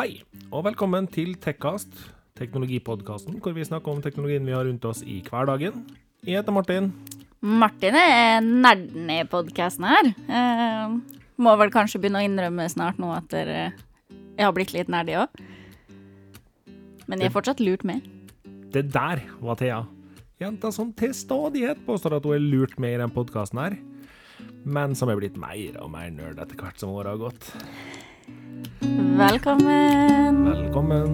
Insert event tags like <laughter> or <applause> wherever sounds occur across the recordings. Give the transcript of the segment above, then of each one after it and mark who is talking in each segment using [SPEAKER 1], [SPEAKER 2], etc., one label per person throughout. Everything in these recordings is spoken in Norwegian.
[SPEAKER 1] Hei, og velkommen til Tekkast, teknologipodkasten hvor vi snakker om teknologien vi har rundt oss i hverdagen. Jeg heter Martin.
[SPEAKER 2] Martin er nerden i podkasten her. Eh, må vel kanskje begynne å innrømme snart nå at dere, jeg har blitt litt nerdy òg. Men jeg er fortsatt lurt med.
[SPEAKER 1] Det der var Thea. Jenta som til stadighet påstår at hun er lurt med i den podkasten her, men som er blitt mer og mer nerd etter hvert som året har gått.
[SPEAKER 2] Velkommen.
[SPEAKER 1] Velkommen.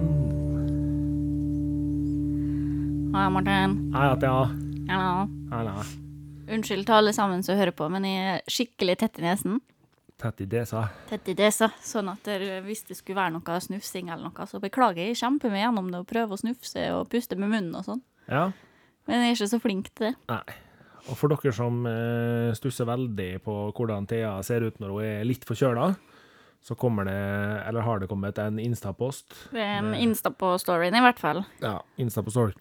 [SPEAKER 2] Hei, Martin.
[SPEAKER 1] Hei, Thea.
[SPEAKER 2] Hallo.
[SPEAKER 1] Hallo.
[SPEAKER 2] Unnskyld til alle sammen som hører på, men jeg er skikkelig tett i nesen.
[SPEAKER 1] Tett i det, sa
[SPEAKER 2] Tett i desa, sånn at der, hvis det skulle være noe snufsing eller noe, så beklager jeg kjempemye gjennom det å prøve å snufse og puste med munnen og sånn.
[SPEAKER 1] Ja.
[SPEAKER 2] Men jeg er ikke så flink til det.
[SPEAKER 1] Nei. Og for dere som eh, stusser veldig på hvordan Thea ser ut når hun er litt forkjøla, så kommer det, eller har det kommet, en Insta-post.
[SPEAKER 2] En Insta på storyen i hvert fall.
[SPEAKER 1] Ja, Insta på story.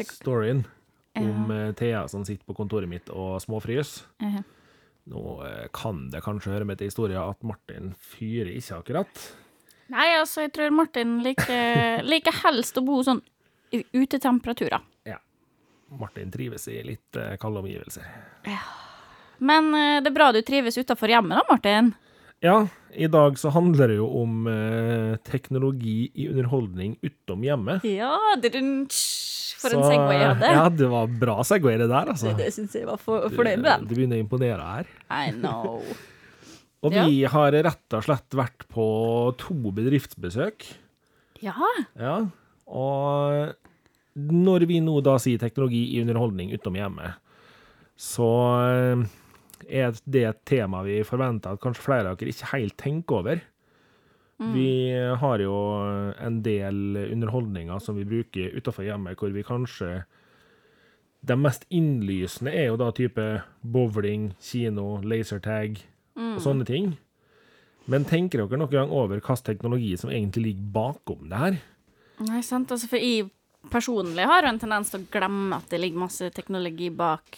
[SPEAKER 1] Storyen om eh, Thea som sitter på kontoret mitt og småfrys.
[SPEAKER 2] -huh.
[SPEAKER 1] Nå eh, kan det kanskje høre med til historien at Martin fyrer ikke akkurat.
[SPEAKER 2] Nei, altså, jeg tror Martin liker, <laughs> liker helst å bo sånn i utetemperaturer.
[SPEAKER 1] Martin trives i litt eh, kalde omgivelser.
[SPEAKER 2] Men eh, det er bra du trives utafor hjemmet da, Martin.
[SPEAKER 1] Ja, i dag så handler det jo om eh, teknologi i underholdning utom hjemmet.
[SPEAKER 2] Ja, dudunch. for en
[SPEAKER 1] Så,
[SPEAKER 2] segway jeg hadde. <laughs>
[SPEAKER 1] Ja, det var bra segway det der, altså.
[SPEAKER 2] Det, det syns jeg var for, fornøyd med den.
[SPEAKER 1] Du begynner å imponere her.
[SPEAKER 2] I know. <laughs>
[SPEAKER 1] Og
[SPEAKER 2] Ja.
[SPEAKER 1] vi har rett og slett vært på to bedriftsbesøk.
[SPEAKER 2] Ja.
[SPEAKER 1] Ja, og når vi nå da sier teknologi i underholdning utom hjemmet, så eh, er det et tema vi forventer at kanskje flere av dere ikke helt tenker over. Vi har jo en del underholdninger som vi bruker utenfor hjemmet, hvor vi kanskje De mest innlysende er jo da type bowling, kino, lasertag og sånne ting. Men tenker dere noen gang over hvilken teknologi som egentlig ligger bakom det her?
[SPEAKER 2] Nei, sant. Altså, for jeg personlig har jo en tendens til å glemme at det ligger masse teknologi bak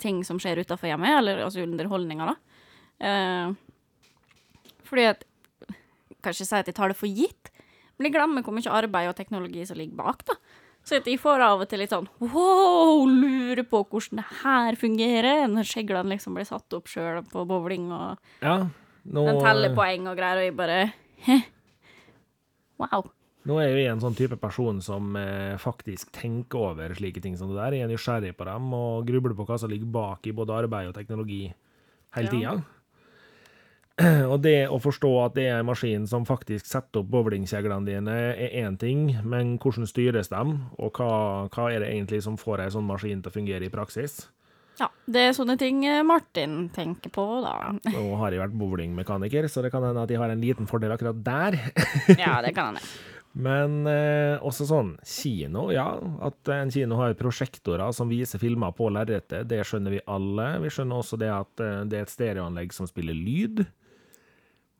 [SPEAKER 2] ting som skjer utafor hjemmet, eller altså underholdninger, da. Eh, fordi at Kan ikke si at jeg tar det for gitt, men jeg glemmer hvor mye arbeid og teknologi som ligger bak, da. Så at jeg får av og til litt sånn wow, lurer på hvordan det her fungerer, når skjeglene liksom blir satt opp sjøl på bowling, og
[SPEAKER 1] Ja, nå,
[SPEAKER 2] den teller poeng og greier, og jeg bare Wow.
[SPEAKER 1] Nå er jo jeg en sånn type person som eh, faktisk tenker over slike ting som det der. Jeg er nysgjerrig på dem og grubler på hva som ligger bak i både arbeid og teknologi hele tida.
[SPEAKER 2] Ja. <clears throat>
[SPEAKER 1] Og det å forstå at det er en maskin som faktisk setter opp bowlingkjeglene dine, er én ting, men hvordan styres de, og hva, hva er det egentlig som får ei sånn maskin til å fungere i praksis?
[SPEAKER 2] Ja, det er sånne ting eh, Martin tenker på, da.
[SPEAKER 1] Nå har jeg vært bowlingmekaniker, så det kan hende at jeg har en liten fordel akkurat der.
[SPEAKER 2] Ja, det kan han. <laughs>
[SPEAKER 1] Men eh, også sånn kino, ja. At en kino har prosjektorer som viser filmer på lerretet, det skjønner vi alle. Vi skjønner også det at eh, det er et stereoanlegg som spiller lyd.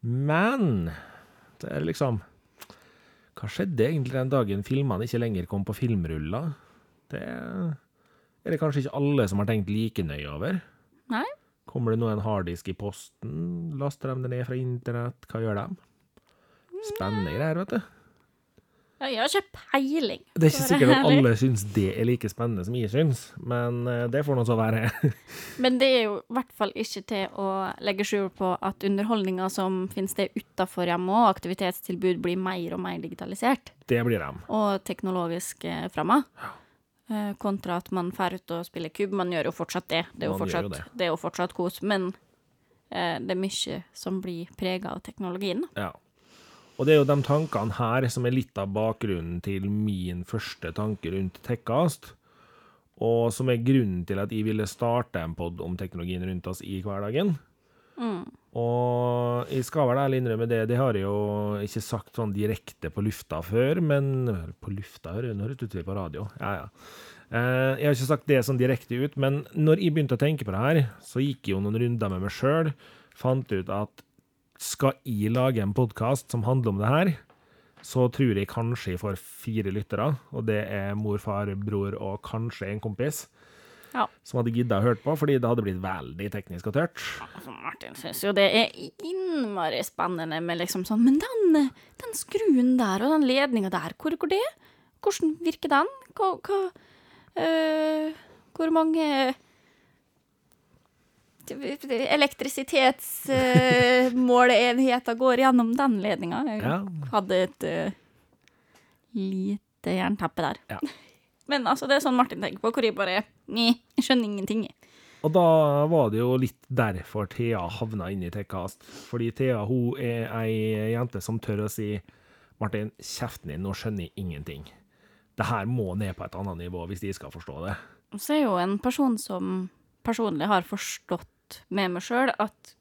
[SPEAKER 1] Men det er liksom Hva skjedde egentlig den dagen filmene ikke lenger kom på filmruller? Det er det kanskje ikke alle som har tenkt like nøye over.
[SPEAKER 2] Nei?
[SPEAKER 1] Kommer det nå en harddisk i posten? Laster de det ned fra internett? Hva gjør de? Spennende greier, vet du.
[SPEAKER 2] Ja, jeg har ikke peiling.
[SPEAKER 1] Det er ikke sikkert at alle syns det er like spennende som jeg syns, men eh, det får nå så være. <laughs>
[SPEAKER 2] Men det er jo i hvert fall ikke til å legge skjul på at underholdninger som finnes sted utafor hjemmet og aktivitetstilbud blir mer og mer digitalisert
[SPEAKER 1] Det blir de.
[SPEAKER 2] og teknologisk eh, fremma. Eh, kontra at man drar ut og spiller kubb. Man gjør jo fortsatt det. Det er jo fortsatt, det. er jo fortsatt kos. Men eh, det er mye som blir prega av teknologien.
[SPEAKER 1] Ja. Og det er jo de tankene her som er litt av bakgrunnen til min første tanke rundt Tekkast, og som er grunnen til at jeg ville starte en pod om teknologien rundt oss i hverdagen. Og jeg skal vel ærlig innrømme det, det har jeg jo ikke sagt sånn direkte på lufta før, men På lufta, hører du, når ut som på radio. Ja, ja. Eh, Jeg har ikke sagt det sånn direkte ut, men når jeg begynte å tenke på det her, så gikk jeg jo noen runder med meg sjøl, fant ut at skal jeg lage en podkast som handler om det her, så tror jeg kanskje jeg får fire lyttere, og det er mor, far, bror og kanskje en kompis.
[SPEAKER 2] Ja.
[SPEAKER 1] som hadde gidda å hørt på, fordi det hadde blitt veldig teknisk og tørt.
[SPEAKER 2] Altså, Martin syns jo det er innmari spennende med liksom sånn Men den, den skruen der og den ledninga der, hvor går det? Hvordan virker den? Hva, hva øh, Hvor mange elektrisitetsmåleenheter går gjennom den ledninga? Jeg
[SPEAKER 1] Ja.
[SPEAKER 2] hadde et uh, lite jernteppe der.
[SPEAKER 1] Ja. <laughs>
[SPEAKER 2] Men altså, det er sånn Martin tenker på, hvor jeg bare Nei, jeg skjønner ingenting.
[SPEAKER 1] Og da var det jo litt derfor Thea havna inn i Tekkast. Fordi Thea hun er ei jente som tør å si Martin, kjeften din, nå skjønner jeg ingenting. Det her må ned på et annet nivå hvis de skal forstå det.
[SPEAKER 2] Så er jo en person som personlig har forstått med meg sjøl at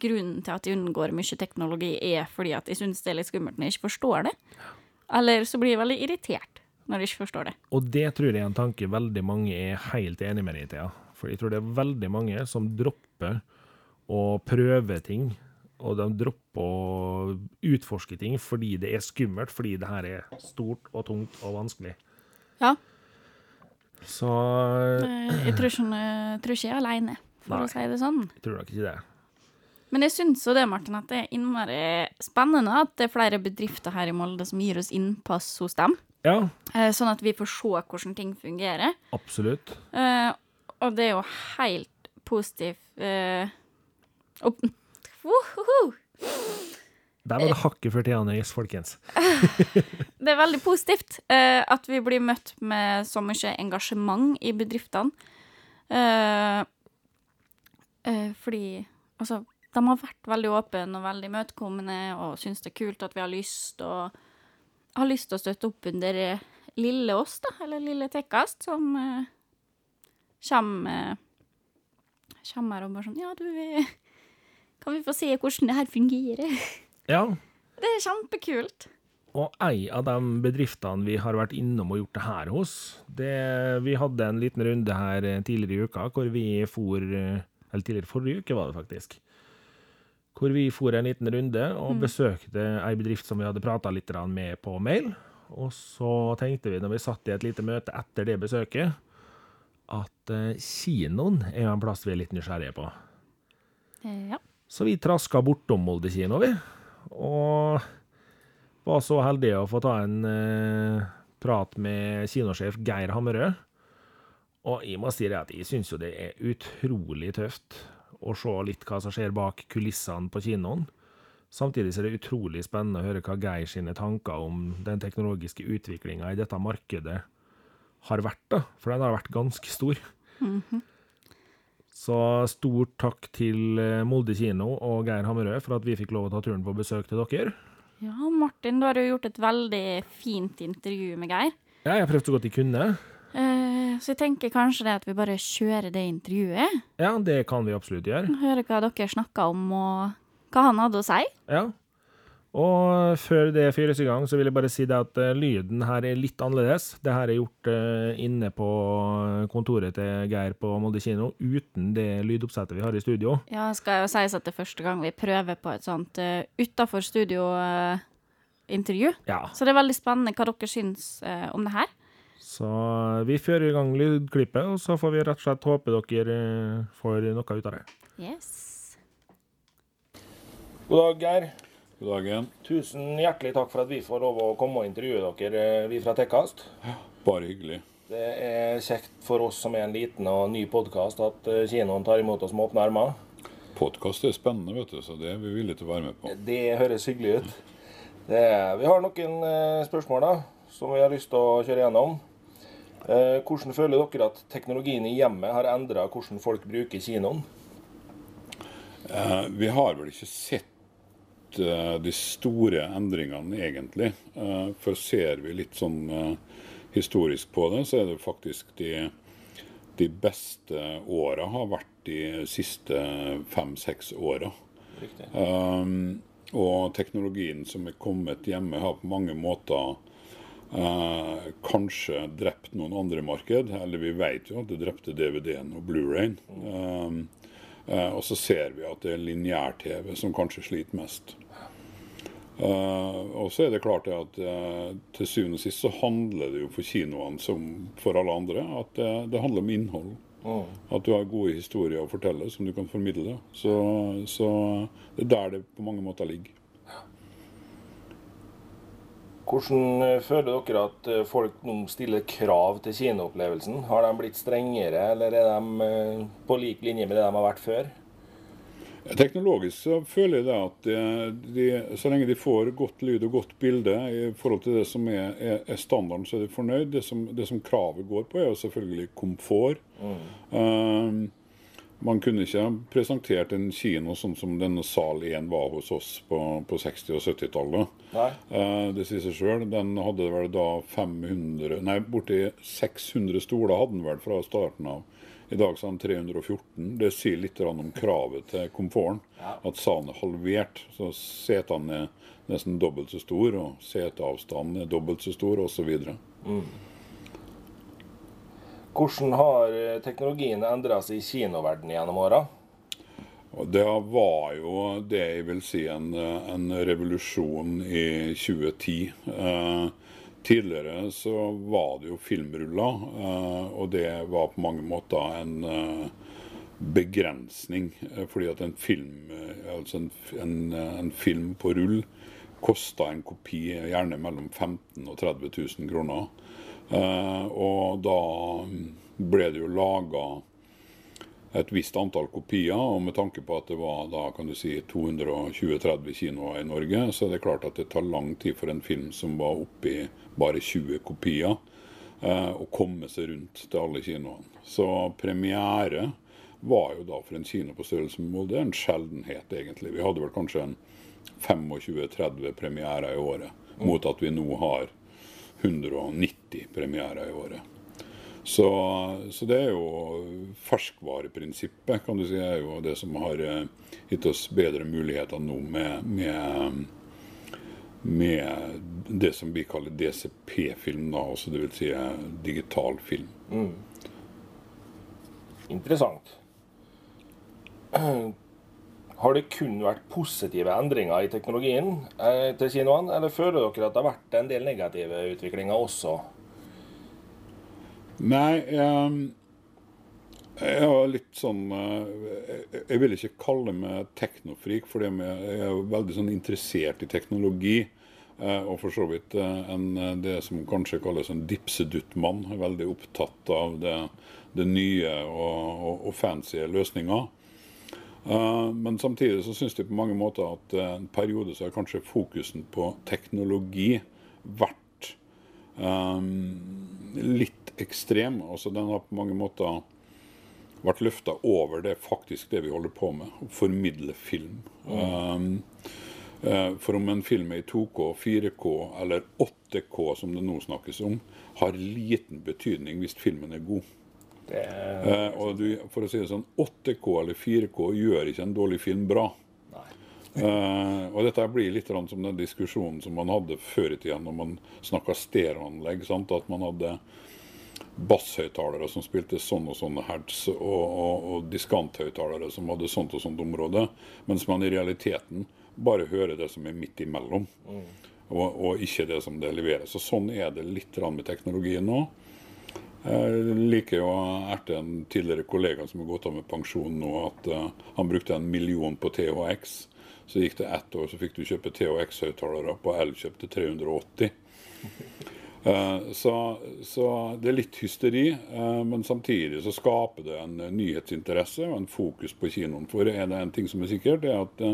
[SPEAKER 2] grunnen til at jeg unngår mye teknologi, er fordi at jeg syns det er litt skummelt når jeg ikke forstår det. Eller så blir jeg veldig irritert når jeg ikke forstår det.
[SPEAKER 1] Og det tror jeg er en tanke veldig mange er helt enig med deg i, Thea. For jeg tror det er veldig mange som dropper å prøve ting, og de dropper å utforske ting fordi det er skummelt, fordi det her er stort og tungt og vanskelig.
[SPEAKER 2] Ja.
[SPEAKER 1] Så
[SPEAKER 2] Eh, Jeg tror ikke, jeg tror ikke jeg er aleine, for
[SPEAKER 1] Nei.
[SPEAKER 2] å si det sånn.
[SPEAKER 1] jeg tror nok ikke det.
[SPEAKER 2] Men jeg syns jo det, Martin, at det er innmari spennende at det er flere bedrifter her i Molde som gir oss innpass hos dem.
[SPEAKER 1] Ja,
[SPEAKER 2] eh, Sånn at vi får se hvordan ting fungerer.
[SPEAKER 1] absolutt.
[SPEAKER 2] Eh, og det er jo helt positivt. eh, og, <laughs> Woho!
[SPEAKER 1] Der var det hakket før Thea Nøys, folkens. <laughs>
[SPEAKER 2] Det er veldig positivt uh, at vi blir møtt med så mye engasjement i bedriftene. Fordi altså, de har vært veldig åpne og veldig imøtekommende og syns det er kult at vi har lyst og har lyst til å støtte opp under eh, lille oss, da, eller lille Tekkast, som eh, kommer Kommer her og bare sånn Ja, du, kan vi få se hvordan det her fungerer? <laughs>
[SPEAKER 1] Ja,
[SPEAKER 2] Det er kjempekult.
[SPEAKER 1] og ei av de bedriftene vi har vært innom og gjort det her hos, det, vi hadde en liten runde her eh, tidligere i uka hvor vi for eh, Eller tidligere forrige uke, var det faktisk. Hvor vi for en liten runde og besøkte ei bedrift som vi hadde prata litt med på mail. Og så tenkte vi, når vi satt i et lite møte etter det besøket, at eh, kinoen er en plass vi er litt nysgjerrige på.
[SPEAKER 2] Ja.
[SPEAKER 1] Så vi traska bortom Molde kino, vi. Og var så heldige å få ta en eh, prat med kinosjef Geir Hammerød. Og jeg må si det at jeg syns jo det er utrolig tøft å se litt hva som skjer bak kulissene på kinoen. Samtidig så er det utrolig spennende å høre hva Geir sine tanker om den teknologiske utviklinga i dette markedet har vært, da. For den har vært ganske stor. Så stor takk til eh, Molde kino og Geir Hammerød for at vi fikk lov å ta turen på besøk til dere.
[SPEAKER 2] Ja, Martin, du har jo gjort et veldig fint intervju med Geir.
[SPEAKER 1] Ja, jeg prøvde så godt jeg kunne.
[SPEAKER 2] Eh, så jeg tenker kanskje det at vi bare kjører det intervjuet.
[SPEAKER 1] Ja, det kan vi absolutt gjøre.
[SPEAKER 2] Høre hva dere snakka om, og hva han hadde å si.
[SPEAKER 1] Ja. Og før det fyres i gang, så vil jeg bare si det at eh, lyden her er litt annerledes. Det her er gjort eh, inne på kontoret til Geir på Molde kino, uten det lydoppsettet vi har i studio.
[SPEAKER 2] Ja, skal jo sies at det er første gang vi prøver på et sånt uh, utafor studio-intervju.
[SPEAKER 1] Ja.
[SPEAKER 2] så det er veldig spennende hva dere syns om det her.
[SPEAKER 1] Så vi fører i gang lydklippet, og så får vi rett og slett håpe dere eh, får noe ut av det.
[SPEAKER 2] Yes.
[SPEAKER 1] God dag, Geir.
[SPEAKER 3] God dag igjen.
[SPEAKER 1] Tusen hjertelig takk for at vi får lov å komme og intervjue dere, eh, vi fra Tekkast.
[SPEAKER 3] Bare hyggelig.
[SPEAKER 1] Det er kjekt for oss som er en liten og ny podkast, at eh, kinoen tar imot oss med åpne armer.
[SPEAKER 3] Podkast er spennende, vet du, så det er vi villige til å være med på.
[SPEAKER 1] Det høres hyggelig ut. Det er, vi har noen eh, spørsmål da, som vi har lyst til å kjøre gjennom. Eh, hvordan føler dere at teknologien i hjemmet har endra hvordan folk bruker kinoen?
[SPEAKER 3] Eh, vi har vel ikke sett eh, de store endringene, egentlig. For ser vi litt sånn historisk på det, så er det faktisk de, de beste åra har vært de siste fem-seks åra. Um, og teknologien som er kommet hjemme, har på mange måter eh, kanskje drept noen andre marked. Eller vi vet jo at det drepte DVD-en og Blu-rayen. Um, eh, og så ser vi at det er lineær-TV som kanskje sliter mest. Eh, og så er det klart at eh, til syvende og sist så handler det jo for kinoene som for alle andre at eh, det handler om innhold. At du har gode historier å fortelle som du kan formidle. Så, så det er der det på mange måter ligger.
[SPEAKER 4] Hvordan eh, føler dere at eh, folk nå stiller krav til kinoopplevelsen? Har de blitt strengere, eller er de eh, på lik linje med det de har vært før?
[SPEAKER 3] Teknologisk så føler jeg det at de, så lenge de får godt lyd og godt bilde i forhold til det som er, er, er standarden, så er de fornøyd. Det som, det som, kravet går på, er jo selvfølgelig komfort. Mm. Um, man kunne ikke presentert en kino sånn som denne sal 1 var hos oss på, på 60- og 70-tallet. Eh, det sier seg sjøl. Den hadde vel da 500 Nei, borti 600 stoler hadde den vel fra starten av. I dag så er den 314. Det sier litt om kravet til komforten. Ja. At salen er halvert. Så setene er nesten dobbelt så store, og seteavstanden er dobbelt så stor, osv. Mm.
[SPEAKER 4] Hvordan har eh, teknologien endra seg i kinoverdenen gjennom åra?
[SPEAKER 3] Det var jo det jeg vil si en, en revolusjon i 2010. Eh, tidligere så var det jo filmruller, eh, og det var på mange måter en eh, begrensning. Eh, fordi at en film, eh, altså en, en, en film på rull kosta en kopi gjerne mellom 15 000 og 30 000 kroner. Eh, og da ble det jo laga et visst antall kopier, og med tanke på at det var da kan du si 220-30 kinoer i Norge, så er det klart at det tar lang tid for en film som var oppe i bare 20 kopier, eh, å komme seg rundt til alle kinoene. Så premiere var jo da for en kino på størrelse med Molde en sjeldenhet, egentlig. Vi hadde vel kanskje en 25-30 premierer i året, mot at vi nå har 190 premierer i året. Så, så, det er jo ferskvareprinsippet, kan du si, er jo det som har eh, gitt oss bedre muligheter nå med, med, med det som vi kaller DCP-film, da, altså dvs. Si eh, digital film. Mm.
[SPEAKER 4] Interessant. Har det kun vært positive endringer i teknologien eh, til kinoene, eller føler dere at det har vært en del negative utviklinger også?
[SPEAKER 3] Nei, um, jeg har litt sånn uh, Jeg vil ikke kalle meg teknofrik, for jeg er veldig sånn interessert i teknologi. Uh, og for så vidt en, det som kanskje kalles en dipseduttmann. Veldig opptatt av det, det nye og, og, og fancy løsninger. Uh, men samtidig så syns de på mange måter at uh, en periode så har kanskje fokusen på teknologi vært um, litt ekstrem. Altså den har på mange måter vært løfta over det faktisk det vi holder på med, å formidle film. Uh, for om en film er i 2K, 4K eller 8K, som det nå snakkes om, har liten betydning hvis filmen er god. Eh, og du, for å si det sånn, 8K eller 4K gjør ikke en dårlig film bra. Eh, og dette blir litt som den diskusjonen som man hadde før i tida når man snakka stereoanlegg. At man hadde basshøyttalere som spilte sånn og sånn hertz, og, og, og diskanthøyttalere som hadde sånt og sånt område. Mens man i realiteten bare hører det som er midt imellom, mm. og, og, ikke det som det leveres. Så sånn er det litt med teknologien nå. Jeg liker jo å erte en tidligere kollega som har gått av med pensjon nå, at uh, han brukte en million på THX. Så gikk det ett år, så fikk du kjøpe THX-høyttalere på Elkjøp til 380. Uh, så, så, det er litt hysteri, uh, men samtidig så skaper det en nyhetsinteresse og en fokus på kinoen. For er det en ting som er sikkert, det er at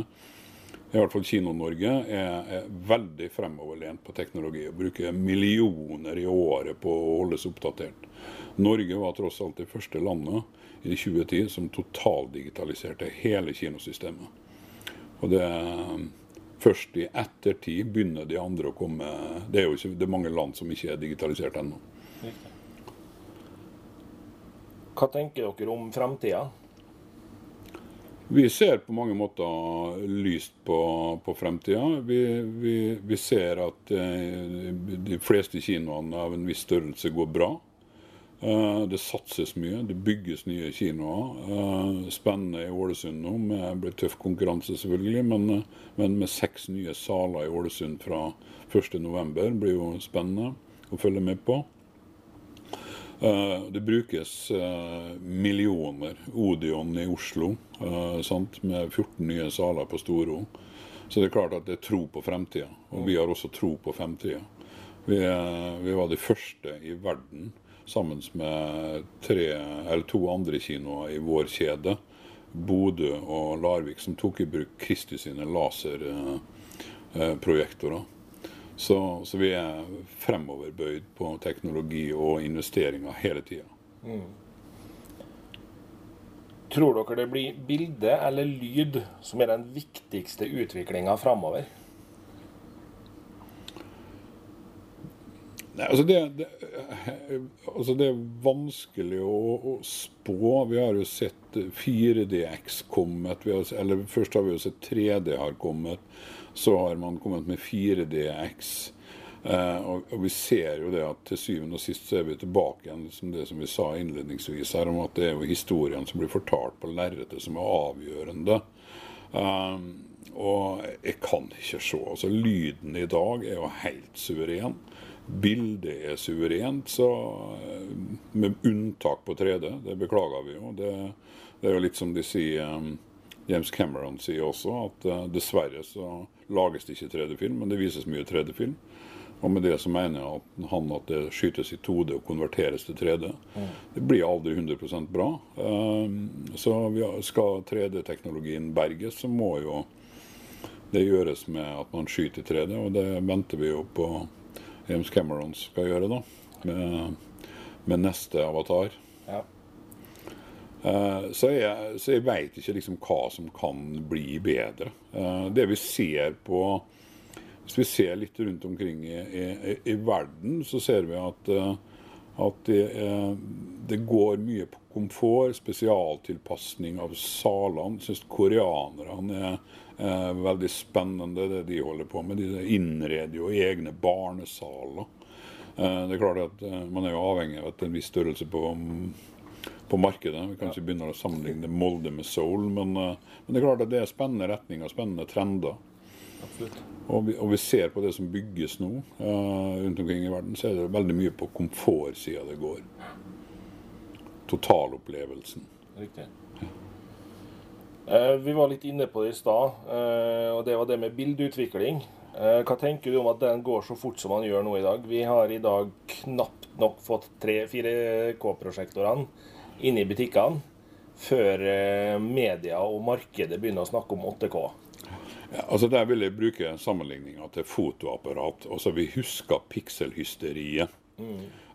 [SPEAKER 3] i hvert fall Kino-Norge er, er, veldig fremoverlent på teknologi og bruker millioner i året på å holdes oppdatert. Norge var tross alt det første landet i 2010 som totaldigitaliserte hele kinosystemet. Og det Først i ettertid begynner de andre å komme Det er jo ikke, det er mange land som ikke er digitalisert ennå.
[SPEAKER 4] Hva tenker dere om fremtida?
[SPEAKER 3] Vi ser på mange måter lyst på, på fremtida. Vi, vi, vi, ser at eh, de fleste kinoene av en viss størrelse går bra. Eh, det satses mye, det bygges nye kinoer. Eh, spennende i Ålesund nå. med blir tøff konkurranse, selvfølgelig, men, men, med seks nye saler i Ålesund fra 1.11. blir jo spennende å følge med på. Eh, det brukes eh, millioner. Odion i Oslo eh, sant? med 14 nye saler på Storo. Så det er klart at det er tro på fremtida, og vi har også tro på fremtida. Vi, vi var de første i verden sammen med tre, to andre kinoer i vår kjede, Bodø og Larvik, som tok i bruk Kristi sine laserprojektorer. Så, så vi er fremoverbøyd på teknologi og investeringer hele tida.
[SPEAKER 4] Tror dere det blir bilde eller lyd som er den viktigste utviklinga framover?
[SPEAKER 3] Altså det, det, altså det er vanskelig å, å spå. Vi har jo sett 4DX kommet. Vi har, eller først har vi jo sett 3D har kommet. Så har man kommet med 4DX. Uh, og, og vi ser jo det at til syvende og sist så er vi tilbake igjen som det som vi sa innledningsvis her, om at det er jo historien som blir fortalt på lerretet som er avgjørende. Um, og jeg kan ikke se. altså Lyden i dag er jo helt suveren. Bildet er suverent, så eh, med unntak på 3D. Det beklager vi jo. Det, det er jo litt som de sier um, James Cameron sier også, at uh, dessverre så lages det ikke 3D-film, men det vises mye 3D-film. Og med det så mener jeg at han at det skytes i 2D og konverteres til 3D. Det blir aldri 100% bra. Um, så vi skal 3D-teknologien berges, så må jo det gjøres med at man skyter i 3D, og det venter vi jo på James Cameron skal gjøre, da. Med, med neste avatar.
[SPEAKER 4] Ja.
[SPEAKER 3] Eh, Så jeg, så jeg veit ikke liksom hva som kan bli bedre. Eh, Det vi ser på Hvis vi ser litt rundt omkring i, i, i verden, så ser vi at, eh, at det, det går mye på komfort, spesialtilpasning av salene. Syns koreanerne er veldig spennende, det de holder på med. De innreder jo egne barnesaler. Det er klart at Man er jo avhengig av en viss størrelse på på markedet. Vi kan ikke begynne å sammenligne Molde med Soul, men, eh, men det er klart at det er spennende retninger, spennende trender. Og vi, og vi ser på det som bygges nå uh, rundt omkring i verden, så er det veldig mye på komfortsida det går. Totalopplevelsen.
[SPEAKER 4] Riktig. Uh, Vi var litt inne på det i stad, uh, og det var det med bildeutvikling. Hva tenker du om at den går så fort som den gjør nå i dag? Vi har i dag knapt nok fått 3-4K-prosjektorene inne i butikkene før eh, media og markedet begynner å snakke om 8K.
[SPEAKER 3] Ja, altså Der vil jeg bruke sammenligninga til fotoapparat. Altså Vi husker pikselhysteriet.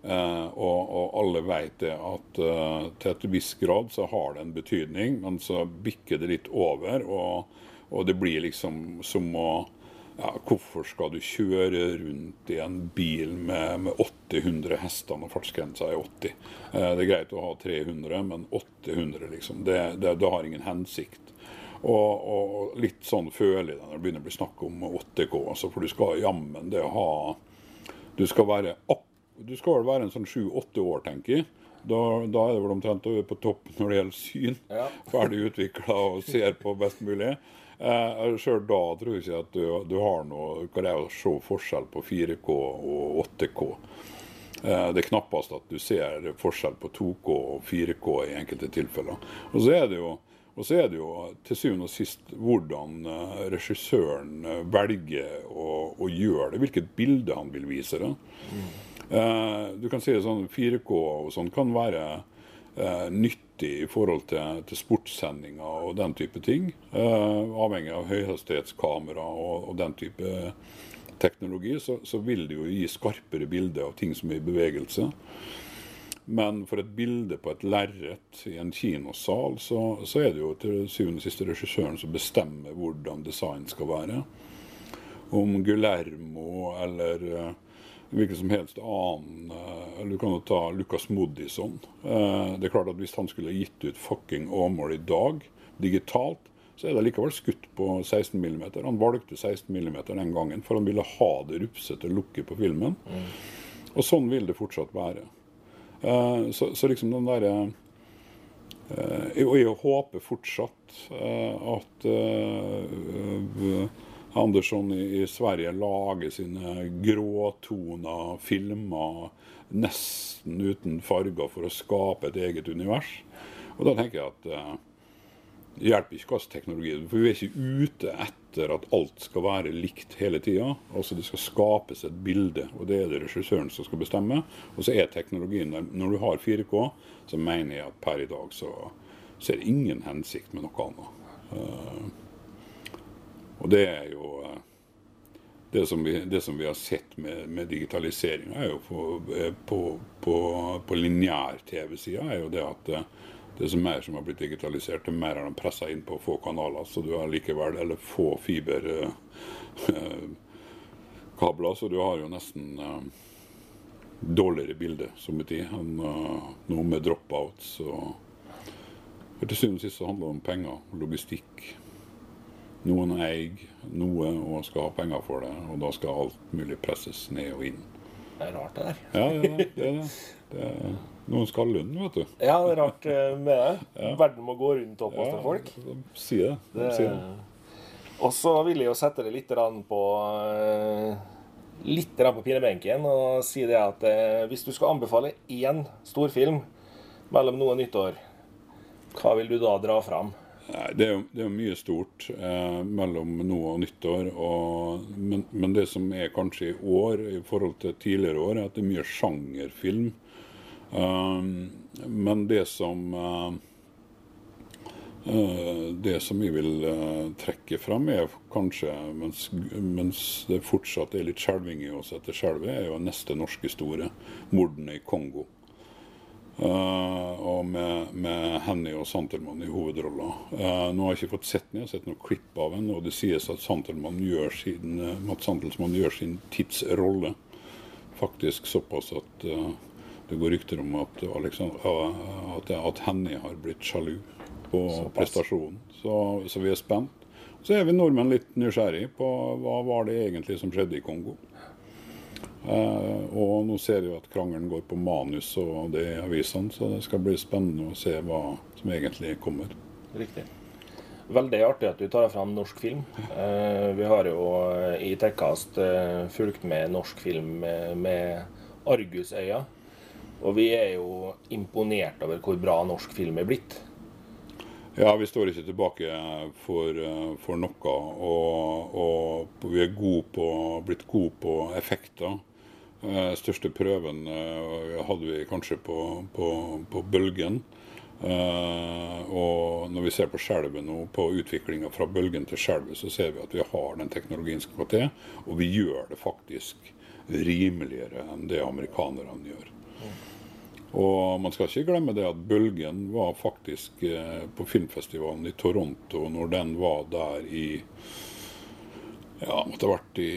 [SPEAKER 3] Eh, og, og alle vet det at eh, til et visst grad så har det en betydning, men så bikker det litt over. Og, og det blir liksom som å ja, Hvorfor skal du kjøre rundt i en bil med, med 800 hester når fartsgrensa er 80? Eh, det er greit å ha 300, men 800, liksom. Det, det, det har ingen hensikt. Og, og litt sånn føler jeg det når det begynner å bli snakk om 8K. Altså, for du skal jammen det ha Du skal være opp, du skal vel være en sånn sju-åtte år, tenker jeg. Da, da er det vel omtrent over på topp når det gjelder syn.
[SPEAKER 4] Ja.
[SPEAKER 3] Ferdig utvikla og ser på best mulig. Eh, Sjøl da tror jeg ikke at du, du har noe Hva det er å se forskjell på 4K og 8K. Eh, Det er knappest at du ser forskjell på 2K og 4K i enkelte tilfeller. Og så er det jo, og så er det jo til syvende og sist hvordan eh, regissøren eh, velger å, å gjøre det, hvilket bilde han vil vise det. Eh, Du kan si det sånn 4K og sånn kan være eh, nyttig i forhold til, til sportssendinger og den type ting. Eh, avhengig av høyhastighetskamera og, og den type teknologi, så, så vil det jo gi skarpere bilder av ting som er i bevegelse. Men for et bilde på et lerret i en kinosal, så, så er det jo til syvende og siste regissøren som bestemmer hvordan design skal være. Om Guillermo eller eh, hvilken som helst annen eh, eller Du kan jo ta Lucas Moodysson. Eh, det er klart at Hvis han skulle gitt ut fucking Åmål i dag, digitalt, så er det likevel skutt på 16 mm. Han valgte 16 mm den gangen, for han ville ha det rufsete lukket på filmen. Og sånn vil det fortsatt være. Eh, så, så liksom den derre Og jeg håper fortsatt at Andersson i, i Sverige lager sine gråtona filmer nesten uten farger for å skape et eget univers. Og da tenker jeg at eh, det hjelper ikke slags teknologi For vi er ikke ute etter at alt skal være likt hele tida. Altså det skal skapes et bilde, og det er det regissøren som skal bestemme. Og så er teknologien der. Når du har 4K, så mener jeg at per i dag så, ser er ingen hensikt med noe annet. Uh, og det er jo uh, det som, vi, det som vi, har sett med, med digitalisering, er jo på, eh, på, på, på lineær TV-sida, er jo det at uh, det som mer som har blitt digitalisert, det mer har de pressa inn på få kanaler. Så du har likevel, eller få fiberkabler, så du har jo nesten dårligere bilde som i tid enn noe med drop-outs. For til syvende og sist så handler det om penger og logistikk. Noen eier noe og skal ha penger for det, og da skal alt mulig presses ned og inn.
[SPEAKER 4] Det er rart, det der.
[SPEAKER 3] Ja, ja det er det. det er noen skal ha lønn, vet du.
[SPEAKER 4] Ja, det er rart med det. Ja. Verden må gå rundt opp hos ja, folk.
[SPEAKER 3] Si det. De det.
[SPEAKER 4] Og så vil jeg jo sette det litt på eh, litt på pinebenken og si det at eh, hvis du skal anbefale én storfilm mellom noe og nyttår, hva vil du da dra fram?
[SPEAKER 3] Det, er jo, mye stort eh, mellom nå og nyttår. Og, men, men, det som er kanskje i år i forhold til tidligere år, er at det er mye sjangerfilm Um, men det som uh, Det som vi vil uh, trekke fram, er kanskje, mens, mens, det fortsatt er litt skjelving i oss etter skjelvet, er jo neste norske store, 'Mordene i Kongo'. Og med, med Henny og Santelmann i hovedrolla. nå har jeg ikke fått sett den, jeg har sett noen klipp av den, og det sies at Santelmann gjør sin, Mats Santelmann gjør sin tidsrolle faktisk såpass at det går rykter om at, at, at Henny har blitt sjalu på Såpass. prestasjonen. Så, så, vi er spent. Så er vi nordmenn litt nysgjerrig på hva var det egentlig som skjedde i Kongo. Uh, og nå ser vi at krangelen går på manus og det i avisene, så det skal bli spennende å se hva som egentlig kommer.
[SPEAKER 4] Riktig. Veldig artig at du tar fram norsk film. Uh, vi har jo i Tekkast fulgt med norsk film med, med argusøyne. Og vi er jo imponert over hvor bra norsk film er blitt.
[SPEAKER 3] Ja, vi står ikke tilbake for, for noe. Og, og, vi er gode på, blitt gode på effekter. Eh, største prøven eh, hadde vi kanskje på, på, på bølgen. Eh, og når vi ser på skjelvet nå, på utviklinga fra bølgen til skjelvet, så ser vi at vi har den teknologien som skal til. Og vi gjør det faktisk rimeligere enn det amerikanerne gjør. Og man skal ikke glemme det at Bølgen var faktisk på filmfestivalen i Toronto når den var der i ja, måtte ha vært i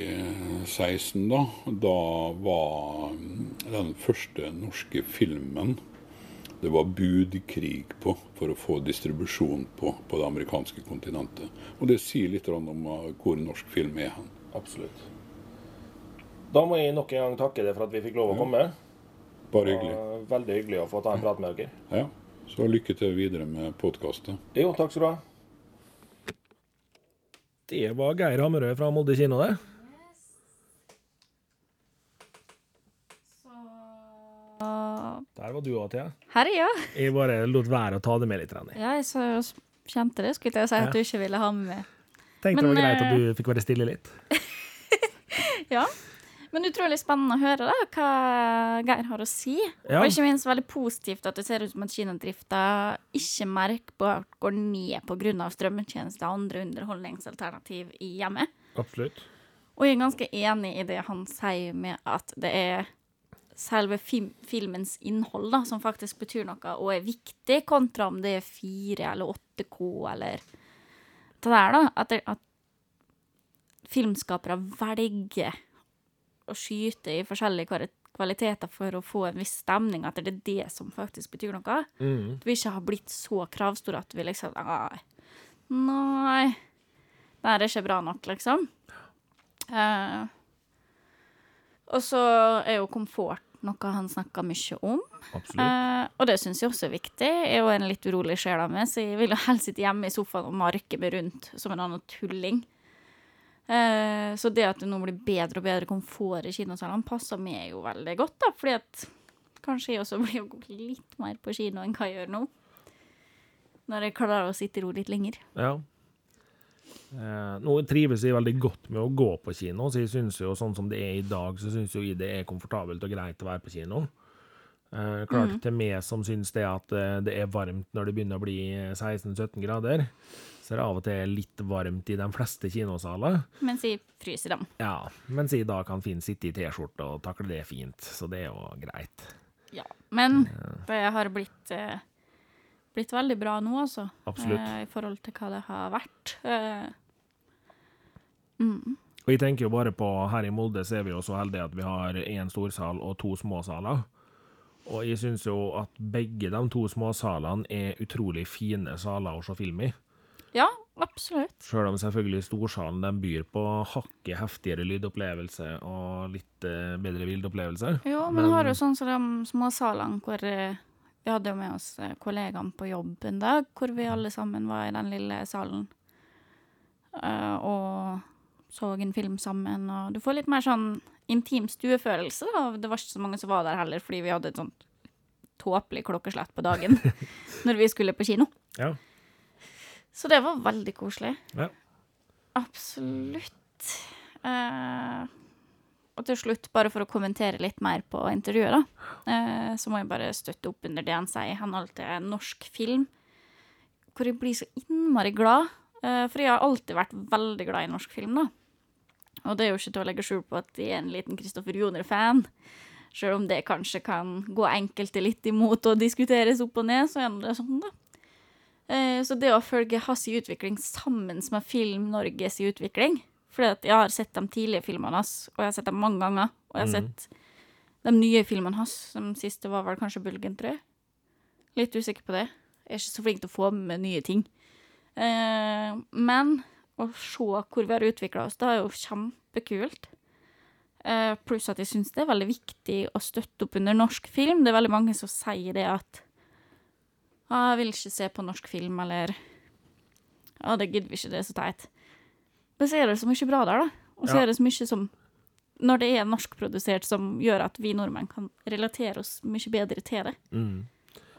[SPEAKER 3] 16, da. Da var den første norske filmen det var budkrig på for å få distribusjon på på det amerikanske kontinentet. Og det sier litt om eh, hvor norsk film er hen.
[SPEAKER 4] Absolutt. Da må jeg nok en gang takke deg for at vi fikk lov å komme. Ja.
[SPEAKER 3] Bare hyggelig.
[SPEAKER 4] Veldig hyggelig å få ta en prat med dere.
[SPEAKER 3] Ja. Så lykke til videre med podkastet.
[SPEAKER 4] Jo, takk skal du ha.
[SPEAKER 1] Det var Geir Hammerøy fra Molde kino, det. Der var du òg, Thea.
[SPEAKER 2] Her, ja.
[SPEAKER 1] Jeg bare lot være å ta det med litt. Rani.
[SPEAKER 2] Ja, jeg så, kjente det. Skulle jeg si at du ikke ville ha med meg.
[SPEAKER 1] Tenkte Men, det var greit at du fikk være stille litt. <laughs>
[SPEAKER 2] ja. Men utrolig spennende å høre da, hva Geir har å si. Ja. Og ikke minst veldig positivt at det ser ut som at kinodrifta ikke merkbart går ned pga. strømmetjeneste og andre underholdningsalternativ i hjemmet.
[SPEAKER 1] Absolutt.
[SPEAKER 2] Og jeg er ganske enig i det han sier med at det er selve film, filmens innhold da, som faktisk betyr noe og er viktig, kontra om det er 4 eller 8K eller det der, da. At, det, at filmskapere velger å skyte i forskjellige kvaliteter for å få en viss stemning, at det er det som faktisk betyr noe. Mm. At vi ikke har blitt så kravstore at vi liksom Nei. Nei. Det er ikke bra nok, liksom. Uh, og så er jo komfort noe han snakker mye om. Uh, og det syns jeg også er viktig. Jeg er jo en litt urolig sjel av meg, så jeg vil jo helst sitte hjemme i sofaen og marke meg rundt som en annen tulling. Eh, så det at det nå blir bedre og bedre komfort i kinosalene, passer meg jo veldig godt, da, fordi at kanskje jeg også <laughs> blir litt mer på kino enn hva jeg gjør nå. Når jeg klarer å sitte i ro litt lenger.
[SPEAKER 1] Ja. Eh, nå trives jeg veldig godt med å gå på kino, så jeg synes jo sånn som det er i dag, så syns jeg det er komfortabelt og greit å være på kino. Eh, klart til meg som syns det at eh, det er varmt når det begynner å bli 16-17 grader, så er det av og til litt varmt i de fleste kinosaler.
[SPEAKER 2] Mens jeg fryser dem.
[SPEAKER 1] Ja, mens jeg da kan fint sitte i T-skjorte og takle det fint, så det er jo greit.
[SPEAKER 2] Ja. Men det har blitt, eh, blitt veldig bra nå, altså.
[SPEAKER 1] Absolutt.
[SPEAKER 2] Eh, I forhold til hva det har vært. Eh, mm.
[SPEAKER 1] Og jeg tenker jo bare på her i Molde så er vi jo så heldige at vi har én storsal og to småsaler. Og jeg syns jo at begge de to småsalene er utrolig fine saler å se film i.
[SPEAKER 2] Ja, absolutt.
[SPEAKER 1] Sjøl om selvfølgelig storsalen den byr på hakket heftigere lydopplevelse og litt eh, bedre vildopplevelser.
[SPEAKER 2] Jo, men, har jo sånn som de småsalene hvor eh, vi hadde jo med oss eh, kollegaene på jobb en dag, hvor vi alle sammen var i den lille salen og så en film sammen, og du får litt mer sånn intim stuefølelse, da. Det var ikke så mange som var der heller, fordi vi hadde et sånt tåpelig klokkeslett på dagen <laughs> når vi skulle på kino.
[SPEAKER 1] Ja.
[SPEAKER 2] Så det var veldig koselig.
[SPEAKER 1] Ja.
[SPEAKER 2] Absolutt. Eh, og til slutt, bare for å kommentere litt mer på intervjuet, da, eh, så må jeg bare støtte opp under det han sier i henhold til norsk film, hvor jeg blir så innmari glad. Eh, for jeg har alltid vært veldig glad i norsk film, da. Og det er jo ikke til å legge skjul på at jeg er en liten Kristoffer Joner-fan. Selv om det kanskje kan gå enkelte litt imot og diskuteres opp og ned, så er det sånn, da. Eh, Så det å følge hans utvikling sammen med Film Norges utvikling Fordi at jeg har sett de tidlige filmene hans, og jeg har sett dem mange ganger. Og jeg har
[SPEAKER 1] mm.
[SPEAKER 2] sett de nye filmene hans. De siste var vel kanskje Bulgen 3. Litt usikker på det. Jeg er ikke så flink til å få med nye ting. Eh, men å se hvor vi har utvikla oss, det er jo kjempekult. Eh, pluss at jeg syns det er veldig viktig å støtte opp under norsk film. Det er veldig mange som sier det at ah, 'Jeg vil ikke se på norsk film', eller 'Å, det gidder vi ikke, det er så teit'. Men så er det så mye bra der, da. Og så
[SPEAKER 1] Ja.
[SPEAKER 2] er det så mye som Når det er norskprodusert, som gjør at vi nordmenn kan relatere oss mye bedre til det.
[SPEAKER 1] Mm.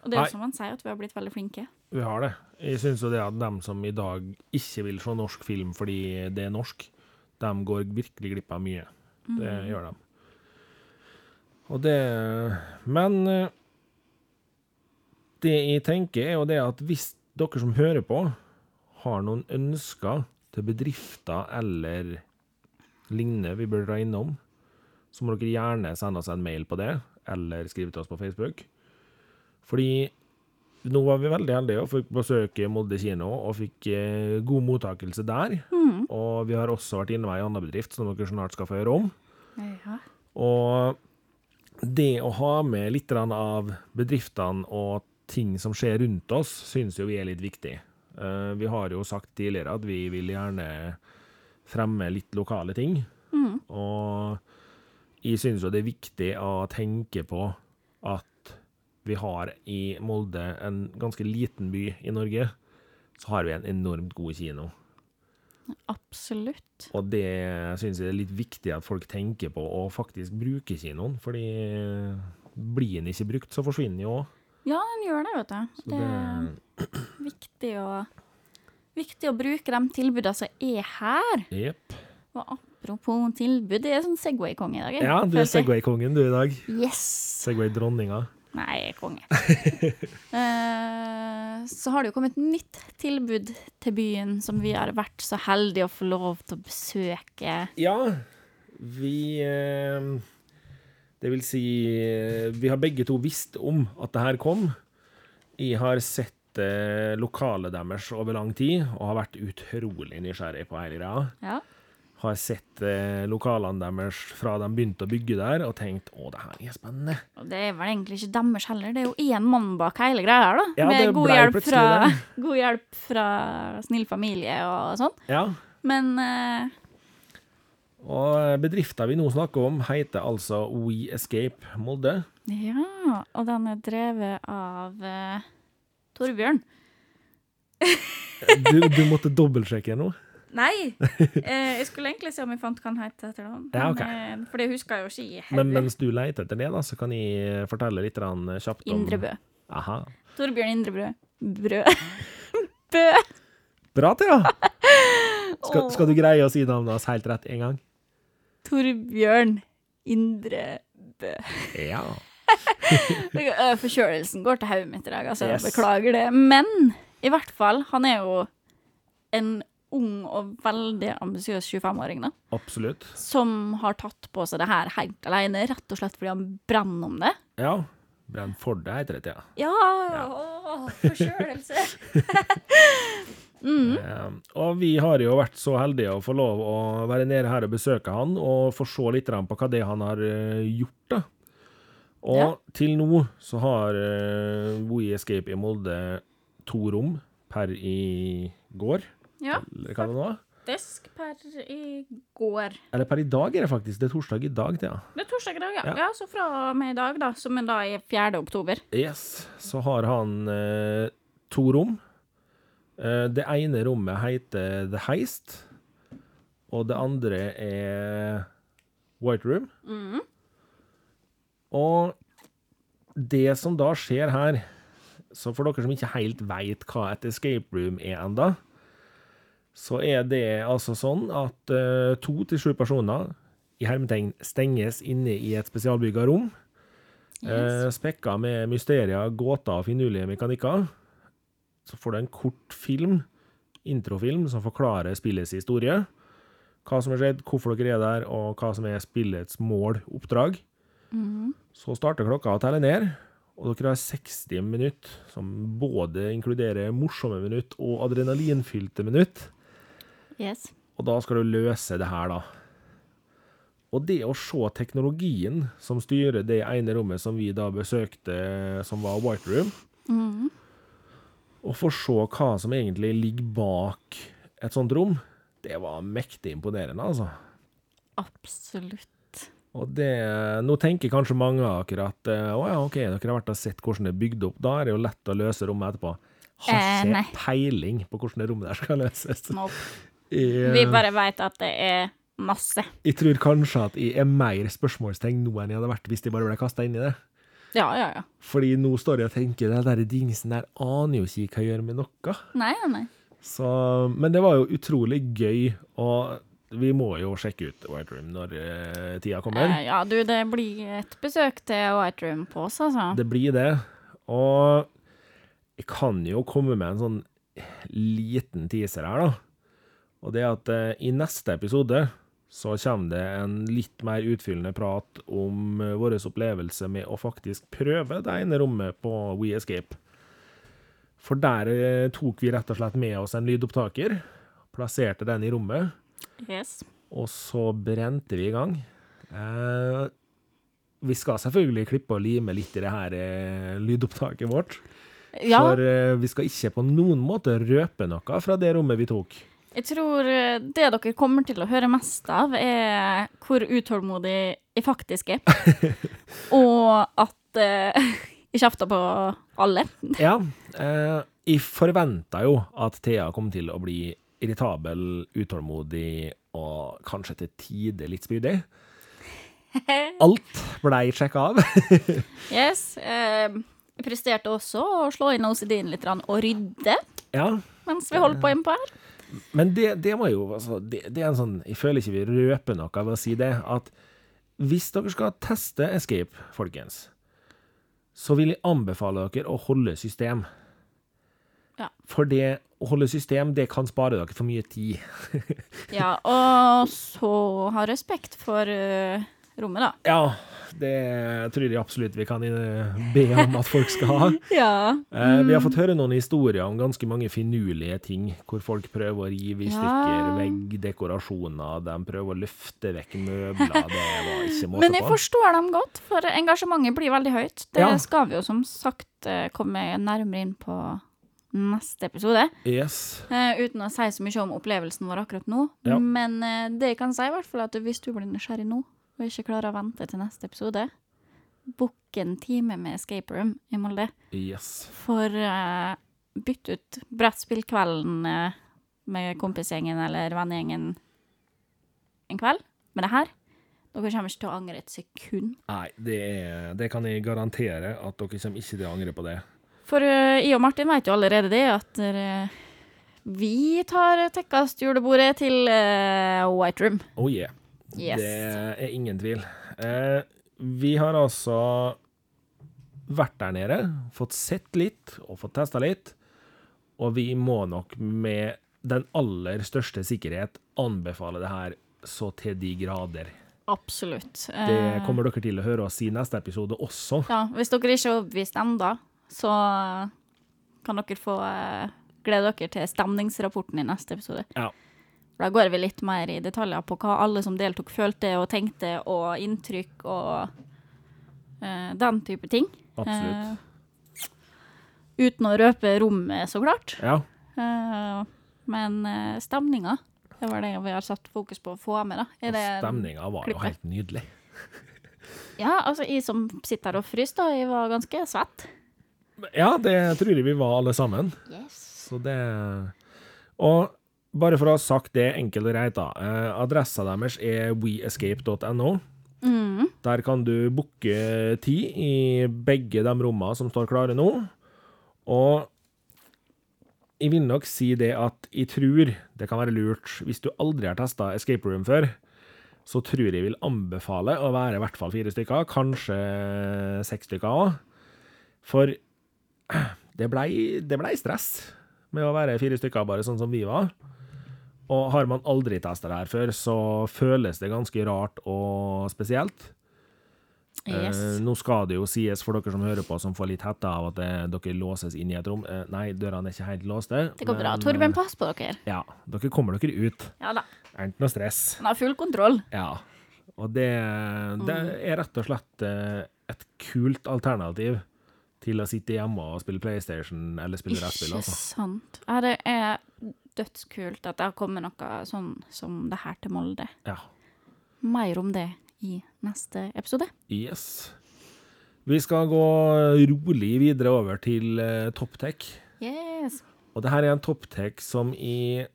[SPEAKER 2] Og det er jo som man sier, at vi har blitt veldig flinke.
[SPEAKER 1] Vi har det. Jeg syns jo det at dem som i dag ikke vil se norsk film fordi det er norsk, de går virkelig glipp av mye. Det gjør de. Og det Men eh, det jeg tenker, er jo det at hvis dere som hører på, har noen ønsker til bedrifter eller lignende vi bør dra innom, så må dere gjerne sende oss en mail på det, eller skrive til oss på Facebook. Fordi nå var vi veldig heldige og fikk besøke Molde kino, og fikk eh, god mottakelse der. Og vi har også vært innom ei anna bedrift som dere snart skal få høre om.
[SPEAKER 2] Ja.
[SPEAKER 1] Og det å ha med litt av bedriftene og ting som skjer rundt oss, synes jo vi er litt viktig. Eh, vi har jo sagt tidligere at vi vil gjerne fremme litt lokale ting. Og jeg synes jo det er viktig å tenke på at vi har i Molde, en ganske liten by i Norge, så har vi en enormt god kino.
[SPEAKER 2] Absolutt.
[SPEAKER 1] Og det synes jeg er litt viktig at folk tenker på og faktisk bruker kinoen, fordi blir den ikke brukt, så forsvinner den jo òg.
[SPEAKER 2] Ja, den gjør det, vet du.
[SPEAKER 1] Så
[SPEAKER 2] Det er <clears throat> viktig å, viktig å bruke de tilbudene som er her.
[SPEAKER 1] Yep.
[SPEAKER 2] Og apropos tilbud, det er sånn Segway-konge i dag. jeg.
[SPEAKER 1] Ja, du er Segway-kongen du i dag.
[SPEAKER 2] Yes!
[SPEAKER 1] Segway-dronninga.
[SPEAKER 2] Nei, jeg er konge. uh, <laughs> så har det jo kommet nytt tilbud til byen som vi har vært så heldige å få lov til å besøke.
[SPEAKER 1] Ja, vi eh, Det vil si Vi har begge to visst om at det her kom. Jeg har sett eh, lokalet deres over lang tid og har vært utrolig nysgjerrig på hele greia.
[SPEAKER 2] Ja.
[SPEAKER 1] Har sett eh, lokalene deres fra de begynte å bygge der, og tenkt å, det her er spennende.
[SPEAKER 2] Og det er vel egentlig ikke deres heller, det er jo én mann bak hele greia her, da.
[SPEAKER 1] Ja,
[SPEAKER 2] med god hjelp, fra, <laughs> god hjelp fra snill familie og sånn.
[SPEAKER 1] Ja,
[SPEAKER 2] Men eh,
[SPEAKER 1] og bedriften vi nå snakker om, heter altså We Escape Molde.
[SPEAKER 2] ja, og den er drevet av uh, Torbjørn.
[SPEAKER 1] Du, du måtte dobbeltsjekke nå.
[SPEAKER 2] Nei! <laughs> Eh, jeg skulle egentlig se om jeg fant hva han het etter navn.
[SPEAKER 1] Ja, ok.
[SPEAKER 2] Eh, For det husker jeg jo ikke i
[SPEAKER 1] Men mens du leter etter det, da, så kan jeg fortelle litt kjapt om
[SPEAKER 2] Indrebø.
[SPEAKER 1] Aha.
[SPEAKER 2] Torbjørn Indrebø. Brød. Bø.
[SPEAKER 1] Bra, Thea! <laughs> Skal, skal du greie å si navnet hans helt rett en gang?
[SPEAKER 2] Torbjørn Indrebø.
[SPEAKER 1] Ja. <laughs>
[SPEAKER 2] Øh, Forkjølelsen går til hodet mitt i dag, altså.
[SPEAKER 1] Yes.
[SPEAKER 2] Beklager det. Men i hvert fall, han er jo en ung og veldig ambisiøs 25-åring, da.
[SPEAKER 1] Absolutt.
[SPEAKER 2] Som har tatt på seg det her helt alene, rett og slett fordi han brenner om det.
[SPEAKER 1] Ja. Brenner for det, heter det, Ja.
[SPEAKER 2] Ja, åh, forkjølelse. <laughs>
[SPEAKER 1] Eh, og vi har jo vært så heldige å få lov å være nede her og besøke han, og få se litt på hva det han har eh, gjort, da. Og
[SPEAKER 2] Ja.
[SPEAKER 1] til nå så har uh, We Escape i Molde to rom per i går,
[SPEAKER 2] Ja,
[SPEAKER 1] eller hva det nå
[SPEAKER 2] faktisk per i går.
[SPEAKER 1] Eller per i dag er det faktisk. Det er torsdag i dag, Thea.
[SPEAKER 2] Det er torsdag i dag, ja.
[SPEAKER 1] Ja.
[SPEAKER 2] ja. Så fra og med i dag, da, som er da er 4. oktober.
[SPEAKER 1] Yes, så har han eh, to rom. Eh, det ene rommet heter The Heist, og det andre er White Room. Og det som da skjer her, så for dere som ikke helt veit hva et escape room er enda, så er det altså sånn at uh, to til sju personer i hermetegn stenges inne i et spesialbygga rom. Eh, spekka med mysterier, gåter og finurlige mekanikker. Så får du en kort film, introfilm, som forklarer spillets historie. Hva som har skjedd, hvorfor dere er der, og hva som er spillets mål, oppdrag. Så starter klokka å telle ned, og dere har 60 minutter, som både inkluderer morsomme minutt og adrenalinfylte minutt.
[SPEAKER 2] Yes.
[SPEAKER 1] Og da skal du løse det her, da. Og det å se teknologien som styrer det ene rommet som vi da besøkte, som var White Room, og få se hva som egentlig ligger bak et sånt rom, det var mektig imponerende, altså.
[SPEAKER 2] Absolutt.
[SPEAKER 1] Og det, nå tenker kanskje mange akkurat at eh, å ja, OK, dere har vært og sett hvordan det er bygd opp. Da er det jo lett å løse rommet etterpå. Har
[SPEAKER 2] Eh,
[SPEAKER 1] ikke
[SPEAKER 2] eh,
[SPEAKER 1] peiling på hvordan det rommet der skal løses.
[SPEAKER 2] Nope.
[SPEAKER 1] Jeg,
[SPEAKER 2] Vi bare veit at det er masse.
[SPEAKER 1] jeg tror kanskje at jeg er mer spørsmålstegn nå enn jeg hadde vært hvis de bare ble kasta inn i det.
[SPEAKER 2] Ja, ja, ja.
[SPEAKER 1] Fordi nå står jeg og tenker den der dingsen der aner jo ikke hva jeg gjør med noe.
[SPEAKER 2] Nei, nei.
[SPEAKER 1] Så, men det var jo utrolig gøy, og vi må jo sjekke ut White Room når eh, tida kommer.
[SPEAKER 2] Eh, ja, du, det blir et besøk til White Room på oss, altså.
[SPEAKER 1] Det blir det. Og jeg kan jo komme med en sånn liten teaser her, da. Og det er at eh, i neste episode så kommer det en litt mer utfyllende prat om eh, vår opplevelse med å faktisk prøve det ene rommet på We Escape. For der eh, tok vi rett og slett med oss en lydopptaker, plasserte den i rommet,
[SPEAKER 2] Yes.
[SPEAKER 1] og så brente vi i gang. Eh, vi skal selvfølgelig klippe og lime litt i det her eh, lydopptaket vårt.
[SPEAKER 2] Ja,
[SPEAKER 1] For eh, vi skal ikke på noen måte røpe noe fra det rommet vi tok.
[SPEAKER 2] Jeg tror eh, det dere kommer til å høre mest av, er hvor utålmodig jeg faktisk er. <laughs> Og at eh, <laughs> jeg kjefter på alle. <laughs>
[SPEAKER 1] Ja, eh, jeg forventa jo at Thea kom til å bli irritabel, utålmodig og kanskje til tider litt spydig. Alt blei sjekka av.
[SPEAKER 2] Yes. Eh, jeg presterte også å slå inn OCD-en litt og rydde
[SPEAKER 1] ja,
[SPEAKER 2] mens vi holdt på innpå her.
[SPEAKER 1] Men det, det må jo altså, det, det er en sånn Jeg føler ikke vi røper noe ved å si det. At hvis dere skal teste Escape, folkens, så vil jeg anbefale dere å holde system.
[SPEAKER 2] Ja.
[SPEAKER 1] For det å holde system, det kan spare dere for mye tid. <laughs>
[SPEAKER 2] Ja, og så ha respekt for eh, rommet, da.
[SPEAKER 1] Ja, det tror jeg absolutt vi kan eh, be om at folk skal ha. <laughs>
[SPEAKER 2] Ja.
[SPEAKER 1] Mm. vi har fått høre noen historier om ganske mange finurlige ting, hvor folk prøver å rive i
[SPEAKER 2] Ja.
[SPEAKER 1] stykker veggdekorasjoner, de prøver å løfte vekk møbler, <laughs> det var ikke måte
[SPEAKER 2] Men jeg
[SPEAKER 1] på.
[SPEAKER 2] forstår dem godt, for engasjementet blir veldig høyt. Det
[SPEAKER 1] Ja.
[SPEAKER 2] skal vi jo som sagt eh, komme nærmere inn på neste episode.
[SPEAKER 1] Yes.
[SPEAKER 2] uten å si så mye om opplevelsen vår akkurat nå.
[SPEAKER 1] Ja.
[SPEAKER 2] Men det jeg kan si, i hvert fall at hvis du blir nysgjerrig nå, og ikke klarer å vente til neste episode, book en time med Escape Room i Molde.
[SPEAKER 1] Yes.
[SPEAKER 2] For uh, bytt ut brettspillkvelden uh, med kompisgjengen eller vennegjengen en kveld. med det her Dere kommer ikke til å angre et sekund.
[SPEAKER 1] Nei, det, er, det kan jeg garantere at dere kommer ikke til å angre på det.
[SPEAKER 2] For uh, jeg og Martin vet jo allerede det, at uh, vi tar Tekkast-julebordet til uh, White Room.
[SPEAKER 1] Oh yeah.
[SPEAKER 2] Yes.
[SPEAKER 1] Det er ingen tvil. Eh, vi har altså vært der nede, fått sett litt og fått testa litt, og vi må nok med den aller største sikkerhet anbefale det her så til de grader.
[SPEAKER 2] Absolutt.
[SPEAKER 1] Det
[SPEAKER 2] Eh,
[SPEAKER 1] kommer dere til å høre oss i neste episode også.
[SPEAKER 2] ja, hvis dere ikke er overbevist ennå, så kan dere få eh, glede dere til stemningsrapporten i neste episode.
[SPEAKER 1] Ja.
[SPEAKER 2] Da går vi litt mer i detaljer på hva alle som deltok, følte og tenkte, og inntrykk og uh, den type ting.
[SPEAKER 1] Absolutt.
[SPEAKER 2] Uh, uten å røpe rommet, så klart.
[SPEAKER 1] Ja.
[SPEAKER 2] Uh, men uh, stemninga, det var det vi har satt fokus på å få med, da. Det,
[SPEAKER 1] Stemninga var jo helt nydelig. <laughs>
[SPEAKER 2] Ja, altså, jeg som sitter her og fryser, da, jeg var ganske svett.
[SPEAKER 1] Ja, det tror jeg vi var alle sammen.
[SPEAKER 2] Yes.
[SPEAKER 1] Så det Og bare for å ha sagt det enkelt og greit, da. Eh, adressa deres er weescape.no.
[SPEAKER 2] Mm.
[SPEAKER 1] Der kan du booke tid i begge de rommene som står klare nå. Og jeg vil nok si det at jeg tror det kan være lurt, hvis du aldri har testa escape room før, så tror jeg vil anbefale å være i hvert fall fire stykker, kanskje seks stykker òg. For det blei det stress med å være fire stykker, bare sånn som vi var. Og har man aldri testa det her før, så føles det ganske rart og spesielt.
[SPEAKER 2] yes.
[SPEAKER 1] Eh, nå skal det jo sies for dere som hører på, som får litt hette av at det, dere låses inn i et rom. Eh, nei, dørene er ikke helt låste.
[SPEAKER 2] Det går bra.
[SPEAKER 1] men,
[SPEAKER 2] Torben,
[SPEAKER 1] eh,
[SPEAKER 2] pass på dere.
[SPEAKER 1] Ja, dere kommer dere ut.
[SPEAKER 2] Ja da.
[SPEAKER 1] Er ikke noe stress.
[SPEAKER 2] Han har full kontroll.
[SPEAKER 1] Ja. Og det, det
[SPEAKER 2] Mm.
[SPEAKER 1] er rett og slett eh, et kult alternativ til å sitte hjemme og spille PlayStation eller spille rettspill.
[SPEAKER 2] Ikke
[SPEAKER 1] Altså.
[SPEAKER 2] sant. Ja, det er dødskult at det har kommet noe sånn som det her til Molde.
[SPEAKER 1] Ja.
[SPEAKER 2] Mer om det i neste episode.
[SPEAKER 1] Yes. Vi skal gå rolig videre over til uh, TopTech.
[SPEAKER 2] Yes.
[SPEAKER 1] Og det her er en TopTech som i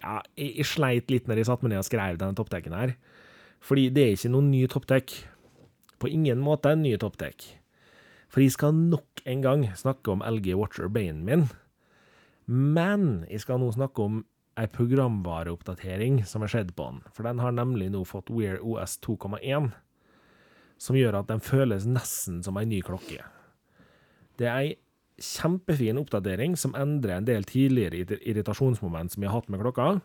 [SPEAKER 1] Ja, jeg, jeg sleit litt når jeg satte meg ned og skrev denne TopTechen her. Fordi det er ikke noen ny TopTech. På ingen måte en ny TopTech. For jeg skal nok en gang snakke om LG Watcher Banen min. Men jeg skal nå snakke om ei programvareoppdatering som har skjedd på den. For den har nemlig nå fått Wear OS 2,1, som gjør at den føles nesten som ei ny klokke. Det er ei kjempefin oppdatering som endrer en del tidligere irritasjonsmoment som jeg har hatt med klokka,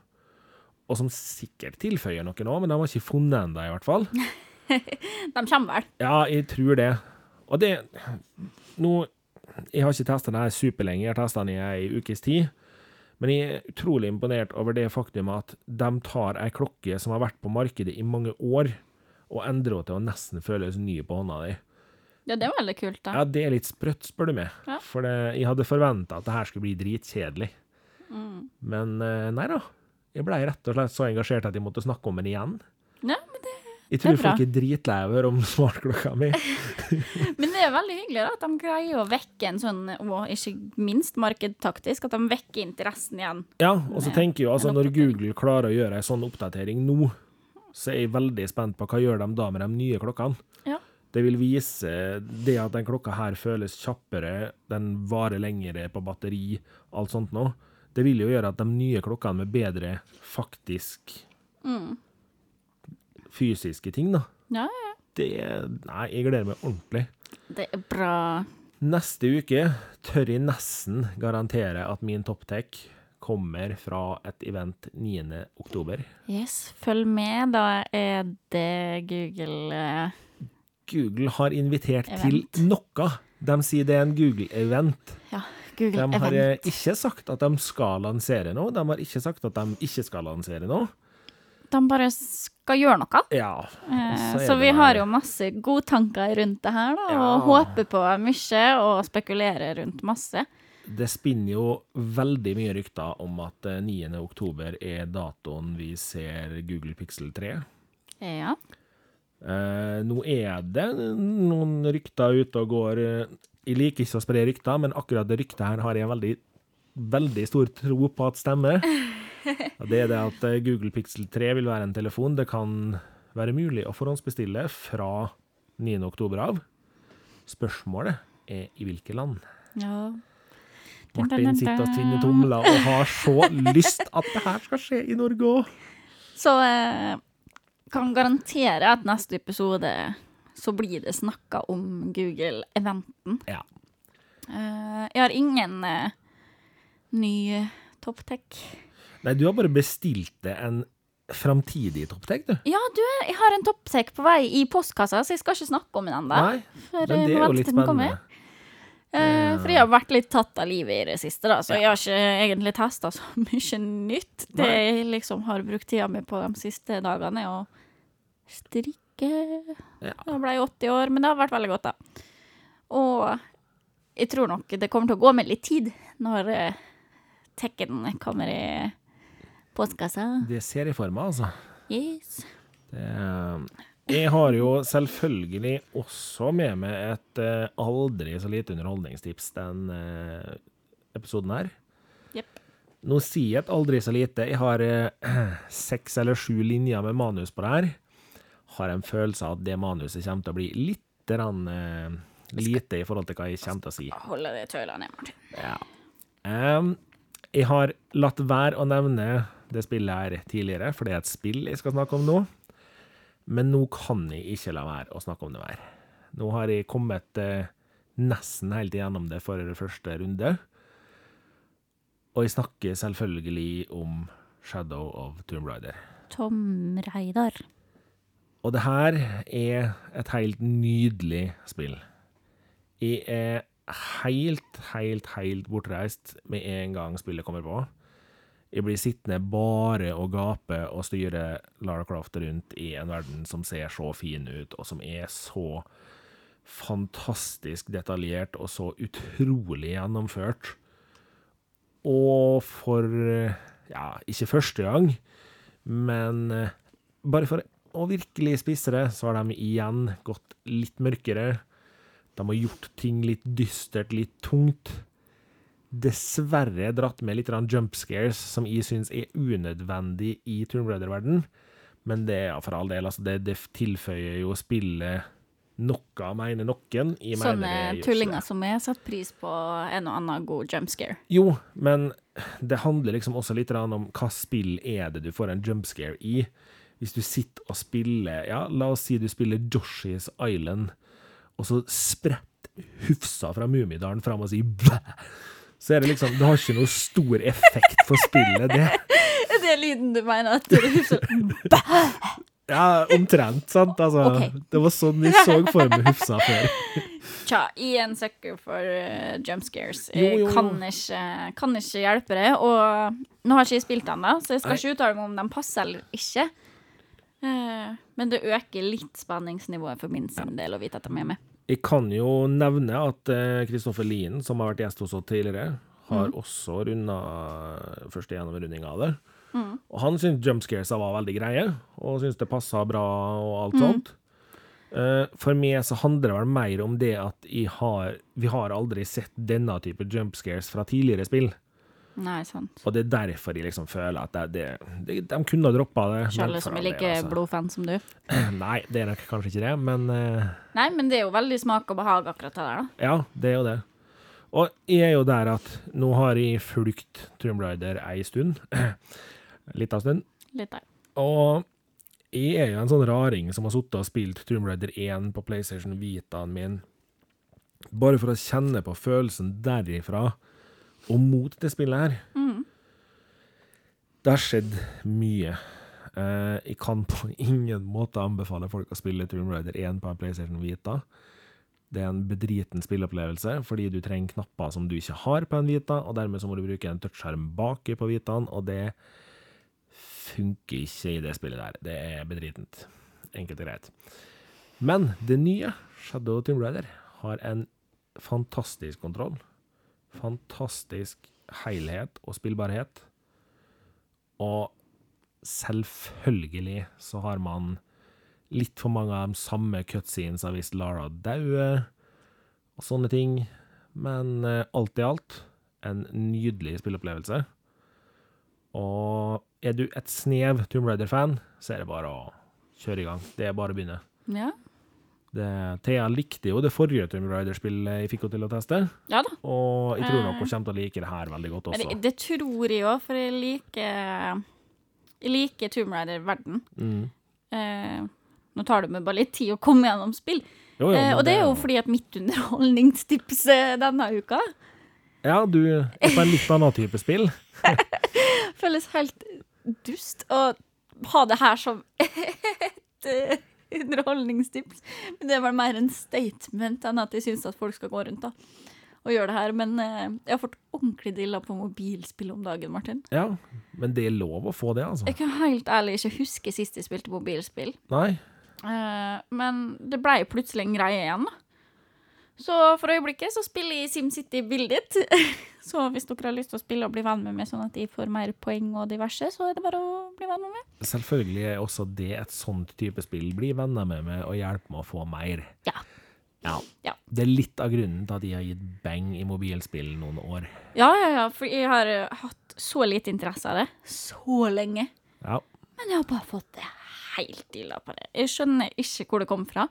[SPEAKER 1] og som sikkert tilføyer noe nå, men de har ikke funnet ennå, i hvert fall. <laughs>
[SPEAKER 2] De kommer vel.
[SPEAKER 1] Ja, jeg tror det. Og det Nå Jeg har ikke testa den her superlenge, jeg har testa den i ei ukes tid. Men jeg er utrolig imponert over det faktum at de tar ei klokke som har vært på markedet i mange år, og endrer henne til å nesten føles ny på hånda di.
[SPEAKER 2] Ja, det er veldig kult, da.
[SPEAKER 1] Ja, det er litt sprøtt, spør du meg.
[SPEAKER 2] Ja.
[SPEAKER 1] For det, jeg hadde forventa at det her skulle bli dritkjedelig.
[SPEAKER 2] Mm.
[SPEAKER 1] Men eh, nei da. Jeg blei rett og slett så engasjert at jeg måtte snakke om den igjen. Jeg tror folk er dritlei om smartklokka mi. <laughs>
[SPEAKER 2] men det er veldig hyggelig da, at de greier å vekke en sånn, og ikke minst markedtaktisk, at de vekker interessen igjen.
[SPEAKER 1] Ja, og så tenker jeg altså når. Google klarer å gjøre ei sånn oppdatering nå, så er jeg veldig spent på hva gjør de da med de nye klokkene.
[SPEAKER 2] Ja.
[SPEAKER 1] Det vil vise det at den klokka her føles kjappere, den varer lengre på batteri, alt sånt noe. Det vil jo gjøre at de nye klokkene med bedre faktisk
[SPEAKER 2] Mm.
[SPEAKER 1] Fysiske ting, da.
[SPEAKER 2] Ja, ja.
[SPEAKER 1] Det Nei, jeg gleder meg ordentlig.
[SPEAKER 2] Det er bra.
[SPEAKER 1] Neste uke tør jeg nesten garantere at min topptech kommer fra et event 9. oktober.
[SPEAKER 2] Yes, følg med. Da er det Google eh,
[SPEAKER 1] Google har invitert
[SPEAKER 2] Event.
[SPEAKER 1] til noe. De sier det er en Google-event.
[SPEAKER 2] Ja,
[SPEAKER 1] De
[SPEAKER 2] Google
[SPEAKER 1] har
[SPEAKER 2] Event.
[SPEAKER 1] ikke sagt at de skal lansere noe. De har ikke sagt at de ikke skal lansere noe.
[SPEAKER 2] De bare skal gjøre noe.
[SPEAKER 1] Ja.
[SPEAKER 2] Eh,
[SPEAKER 1] så
[SPEAKER 2] så vi har jo masse godtanker rundt det her, da,
[SPEAKER 1] Ja.
[SPEAKER 2] og håper på mye og spekulerer rundt masse.
[SPEAKER 1] Det spinner jo veldig mye rykter om at eh, 9. oktober er datoen vi ser Google Pixel 3.
[SPEAKER 2] Ja.
[SPEAKER 1] Eh, nå er det noen rykter ute og går. eh, Jeg liker ikke å spre rykter, men akkurat det ryktet her har jeg veldig veldig stor tro på at stemmer. <laughs> Det er det at eh, Google Pixel 3 vil være en telefon det kan være mulig å forhåndsbestille fra 9. oktober av. Spørsmålet er i hvilke land.
[SPEAKER 2] Ja.
[SPEAKER 1] Martin sitter og tvinner tomler og har så lyst at det her skal skje i Norge òg.
[SPEAKER 2] Så eh, kan garantere at neste episode så blir det snakka om Google-eventen.
[SPEAKER 1] Ja.
[SPEAKER 2] Eh, jeg har ingen eh, ny topptech.
[SPEAKER 1] Nei, du har bare bestilt det en framtidig topptek, du.
[SPEAKER 2] Ja, du, jeg har en topptek på vei i postkassa, så jeg skal ikke snakke om den ennå. For,
[SPEAKER 1] men
[SPEAKER 2] eh,
[SPEAKER 1] det er jo litt spennende.
[SPEAKER 2] Uh, for jeg har vært litt tatt av livet i det siste, da, så jeg har ikke egentlig testa så <laughs> mye nytt. Det
[SPEAKER 1] Nei.
[SPEAKER 2] jeg liksom har brukt tida mi på de siste dagene, er å strikke.
[SPEAKER 1] Ja.
[SPEAKER 2] Jeg ble 80 år, men det har vært veldig godt, da. Og jeg tror nok det kommer til å gå med litt tid når uh, tekken kommer i postkassa.
[SPEAKER 1] Det ser jeg for meg, altså.
[SPEAKER 2] Yes.
[SPEAKER 1] Det, jeg har jo selvfølgelig også med meg et eh, aldri så lite underholdningstips den eh, episoden her.
[SPEAKER 2] Yep.
[SPEAKER 1] Nå sier jeg et aldri så lite. Jeg har eh, <clears throat> seks eller sju linjer med manus på det her. Har en følelse av at det manuset kommer til å bli litt rann, eh, lite i forhold til hva jeg kommer til å si.
[SPEAKER 2] Holde det tøyla ned, Martin.
[SPEAKER 1] Ja. Um, jeg har latt være å nevne det spillet her tidligere, for det er et spill jeg skal snakke om nå. Men nå kan jeg ikke la være å snakke om det mer. Nå har jeg kommet eh, nesten helt igjennom det for første runde. Og jeg snakker selvfølgelig om Shadow of Tomb Raider.
[SPEAKER 2] Tom Reidar.
[SPEAKER 1] Og det her er et helt nydelig spill. Jeg er helt, helt, helt bortreist med en gang spillet kommer på. Jeg blir sittende bare og gape og styre Lara Croft rundt i en verden som ser så fin ut, og som er så fantastisk detaljert og så utrolig gjennomført. Og for ja, ikke første gang, men eh, bare for å virkelig spisse det, så har de igjen gått litt mørkere. De har gjort ting litt dystert, litt tungt. Dessverre dratt med litt jump scares, som jeg syns er unødvendig i Tomb Raider-verden. Men det er for all del, altså, det, det tilføyer jo spillet noe, mener noen. Jeg
[SPEAKER 2] Sånne
[SPEAKER 1] mener
[SPEAKER 2] tullinger som jeg setter pris på en og annen god jump scare.
[SPEAKER 1] Jo, men det handler liksom også litt om hva spill er det du får en jump scare i. Hvis du sitter og spiller Ja, la oss si du spiller Joshies Island, og så spretter Hufsa fra Mummidalen fram og sier bæ, så er det liksom Det har ikke noe stor effekt for spillet, det. <laughs>
[SPEAKER 2] Er det lyden du mener at du husker? <laughs>
[SPEAKER 1] Ja, omtrent, sant? Altså,
[SPEAKER 2] okay.
[SPEAKER 1] det var sånn vi så for meg Hufsa før.
[SPEAKER 2] Tja, jeg er en sucker for uh, jump scares.
[SPEAKER 1] Jo,
[SPEAKER 2] Jeg
[SPEAKER 1] jo, jo.
[SPEAKER 2] kan ikke, kan ikke hjelpe det. Og nå har ikke jeg spilt den, da, så jeg skal
[SPEAKER 1] Nei.
[SPEAKER 2] ikke uttale meg om den passer eller ikke. Uh, men det øker litt spenningsnivået for min sin del å vite at de er med.
[SPEAKER 1] Jeg kan jo nevne at Kristoffer Lien, som har vært gjest hos oss tidligere, har også runda første gjennomrunding av det. Og han syntes jumpscaresa var veldig greie, og syntes det passa bra og alt sånt. Eh, for meg så handler det vel mer om det at har, vi har aldri sett denne type jumpscares fra tidligere spill.
[SPEAKER 2] Nei, sant.
[SPEAKER 1] Og det er derfor jeg liksom føler at det, det, de kunne ha droppa det. Selv
[SPEAKER 2] som er like
[SPEAKER 1] altså.
[SPEAKER 2] blodfan som du. <clears throat>
[SPEAKER 1] Nei, det er nok kanskje ikke det, men uh,
[SPEAKER 2] Nei, men det er jo veldig smak og behag akkurat det der, da.
[SPEAKER 1] Ja, det er jo det. Og jeg er jo der at nå har jeg fulgt Trumblider ei stund. <clears throat> Litt av stund.
[SPEAKER 2] Litt der.
[SPEAKER 1] Og jeg er jo en sånn raring som har sittet og spilt Trumblider 1 på PlayStation Vitaen min, bare for å kjenne på følelsen derifra og mot det spillet her. Det har skjedd mye. Eh, jeg kan på ingen måte anbefale folk å spille Tomb Raider 1 på en PlayStation Vita. Det er en bedriten spilleopplevelse, fordi du trenger knapper som du ikke har på en Vita, og dermed så må du bruke en touchskjerm baki på Vitaen, og det funker ikke i det spillet der. Det er bedritent. Enkelt og greit. Men det nye, Shadow Tomb Raider, har en fantastisk kontroll. Fantastisk helhet og spillbarhet. Og selvfølgelig så har man litt for mange av de samme cutscenesa hvis Lara dauer, og sånne ting. Men eh, alt i alt, en nydelig spilleopplevelse. Og er du et snev Tomb Raider-fan, så er det bare å kjøre i gang. Det er bare å begynne.
[SPEAKER 2] Ja.
[SPEAKER 1] Det, Thea likte jo det forrige Tomb Raider-spillet jeg fikk henne til å teste,
[SPEAKER 2] ja da.
[SPEAKER 1] og jeg tror nok
[SPEAKER 2] Eh.
[SPEAKER 1] hun kommer til å like det her veldig godt også.
[SPEAKER 2] det, det tror jeg òg, for jeg liker Jeg liker Tomb Raider-verden.
[SPEAKER 1] Mm.
[SPEAKER 2] Eh, nå tar det meg bare litt tid å komme gjennom spill.
[SPEAKER 1] Jo, jo,
[SPEAKER 2] eh, og det er jo fordi at mitt underholdningstips denne uka
[SPEAKER 1] Ja, du er på en litt annen type spill. <laughs>
[SPEAKER 2] føles helt dust å ha det her som <laughs> et eh, <laughs> underholdningstips. Men det er vel mer en statement enn at jeg syns at folk skal gå rundt da og gjøre det her. Men eh, jeg har fått ordentlig dilla på mobilspill om dagen, Martin.
[SPEAKER 1] Ja, men det er lov å få det, altså.
[SPEAKER 2] Jeg kan helt ærlig ikke huske sist jeg spilte mobilspill.
[SPEAKER 1] Nei.
[SPEAKER 2] Eh, men det ble plutselig en greie igjen, da. Så for øyeblikket så spiller jeg SimCity Build It. <laughs> så hvis dere har lyst til å spille og bli venn med meg, sånn at jeg får mer poeng og diverse, så er det bare å bli venn med meg.
[SPEAKER 1] Selvfølgelig er også det et sånt type spill. Bli venner med meg og hjelp med å få mer.
[SPEAKER 2] Ja.
[SPEAKER 1] Ja.
[SPEAKER 2] Ja.
[SPEAKER 1] Det er litt av grunnen til at jeg har gitt bang i mobilspill noen år.
[SPEAKER 2] Ja, ja, ja, for jeg har eh, hatt så lite interesse av det så lenge.
[SPEAKER 1] Ja.
[SPEAKER 2] Men jeg har bare fått det helt illa på det. Jeg skjønner ikke hvor det kom fra.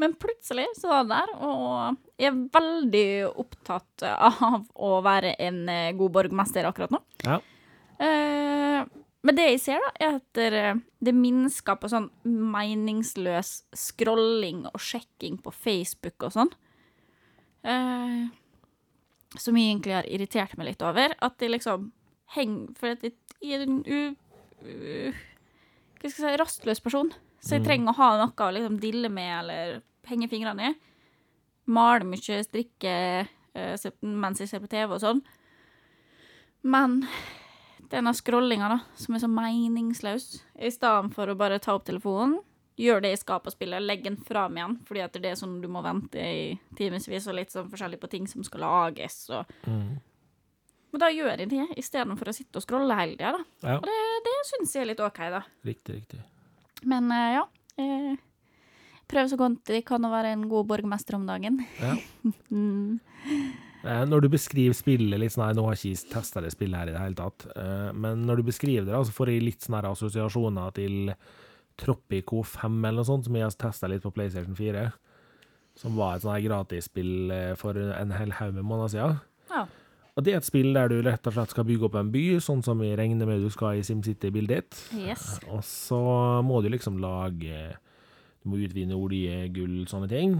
[SPEAKER 2] Men plutselig så var det der, og jeg er veldig opptatt av å være en eh, god borgmester akkurat nå.
[SPEAKER 1] Ja.
[SPEAKER 2] Eh, men det jeg ser, da, er at det, minsker på sånn meningsløs scrolling og sjekking på Facebook og sånn. Eh, som jeg egentlig har irritert meg litt over. At de liksom henger For at jeg jeg er en u, u, Hva skal jeg si rastløs person. Så jeg trenger å ha noe å liksom dille med eller henge fingrene i. Male mye, strikke eh, mens jeg ser på TV og sånn. Men denne scrollinga, da, som er så meningsløs, i stedet for å bare ta opp telefonen, gjør det jeg skal på spillet, legg den fra meg igjen, fordi at det er sånn du må vente i timevis og litt sånn forskjellig på ting som skal lages og
[SPEAKER 1] Mm.
[SPEAKER 2] Men da gjør jeg det, istedenfor å sitte og scrolle hele tida, da.
[SPEAKER 1] ja.
[SPEAKER 2] Og det, det syns jeg er litt OK, da.
[SPEAKER 1] Riktig, riktig.
[SPEAKER 2] Men eh, ja. Eh, prøv så godt de kan å være en god borgermester om dagen.
[SPEAKER 1] Ja. <laughs>
[SPEAKER 2] Mm.
[SPEAKER 1] Eh, Når du beskriver spillet litt sånn her, Nå har jeg ikke testa det spillet her i det hele tatt, men når du beskriver det, så får jeg litt sånne assosiasjoner til Tropico 5 eller noe sånt, som jeg har testa litt på PlayStation 4. Som var et sånt her gratisspill for en hel haug med måneder siden.
[SPEAKER 2] Ja.
[SPEAKER 1] Og det er et spill der du rett og slett skal bygge opp en by, sånn som vi regner med du skal i SimCity-bildet ditt.
[SPEAKER 2] Yes.
[SPEAKER 1] Og så må du liksom lage Du må utvinne olje, gull, sånne ting.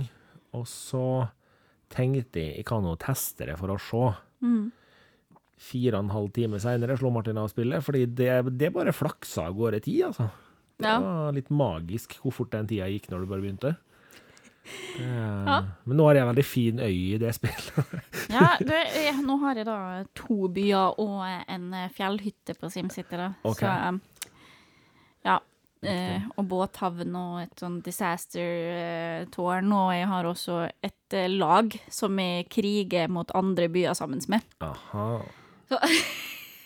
[SPEAKER 1] Og så tenkte jeg jeg kan jo teste det for å se.
[SPEAKER 2] Mm.
[SPEAKER 1] Fire og en halv time seinere slo Martin av spillet, fordi det, det bare flaksa av gårde tid, altså. Det
[SPEAKER 2] Ja.
[SPEAKER 1] var litt magisk hvor fort den tida gikk når du bare begynte. Det,
[SPEAKER 2] Ja.
[SPEAKER 1] Men nå har jeg en veldig fin øy i det spillet. <laughs>
[SPEAKER 2] Ja, det jeg, nå har jeg da to byer og en eh, fjellhytte på SimCity, da.
[SPEAKER 1] Okay.
[SPEAKER 2] Så eh, ja. Eh, og båthavn og et sånn disaster-tårn. Og jeg har også et eh, lag som jeg kriger mot andre byer sammen med.
[SPEAKER 1] Aha.
[SPEAKER 2] Så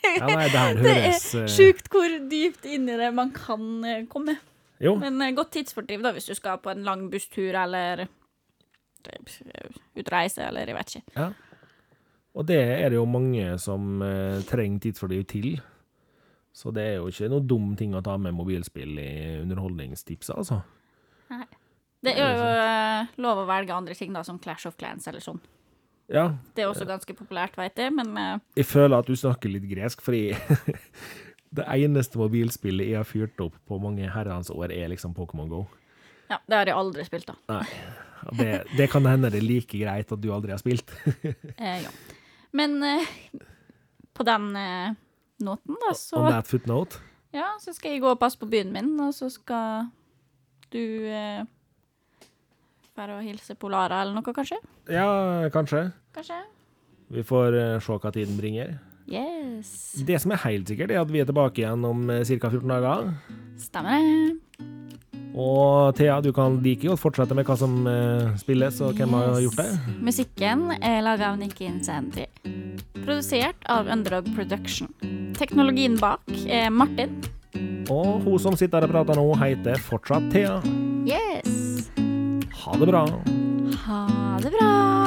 [SPEAKER 1] Ja, nei, det <laughs> høres,
[SPEAKER 2] det er
[SPEAKER 1] eh,
[SPEAKER 2] sjukt hvor dypt inn i det man kan eh, komme.
[SPEAKER 1] Jo,
[SPEAKER 2] Men eh, godt tidsfordriv da, hvis du skal på en lang busstur eller eh, utreise, eller jeg vet ikke. Ja.
[SPEAKER 1] og det er det jo mange som eh, trenger tidsfordriv til. Så det er jo ikke noe dum ting å ta med mobilspill i underholdningstipset, altså. Nei.
[SPEAKER 2] Det er jo eh, lov å velge andre ting, da, som Clash of Clans eller sånn.
[SPEAKER 1] Ja,
[SPEAKER 2] Det er også ganske populært, veit jeg, men eh,
[SPEAKER 1] jeg føler at du snakker litt gresk, fordi <laughs> det eneste mobilspillet jeg har fyrt opp på mange herrens år, er liksom Pokémon Go.
[SPEAKER 2] ja, det har jeg aldri spilt, da.
[SPEAKER 1] Nei. Det, det kan hende det er like greit at du aldri har spilt. <laughs>
[SPEAKER 2] Eh, ja. Men eh, på den eh, noten, da, så
[SPEAKER 1] On that footnote.
[SPEAKER 2] Ja, så skal jeg gå og passe på byen min, og så skal du eh, Være og hilse på Lara eller noe, kanskje?
[SPEAKER 1] Ja, kanskje.
[SPEAKER 2] Kanskje?
[SPEAKER 1] Vi får eh, se hva tiden bringer.
[SPEAKER 2] Yes.
[SPEAKER 1] Det som er helt sikkert, er at vi er tilbake igjen om ca. 14 dager.
[SPEAKER 2] Stemmer det.
[SPEAKER 1] Og Thea, du kan like godt fortsette med hva som eh, spilles, og hvem har gjort det.
[SPEAKER 2] Musikken er laga av Nikki Insanity. Produsert av Underdog Production. Teknologien bak er Martin.
[SPEAKER 1] Og hun som sitter her og prater nå, heter fortsatt Thea.
[SPEAKER 2] Yes.
[SPEAKER 1] Ha det bra.
[SPEAKER 2] Ha det bra.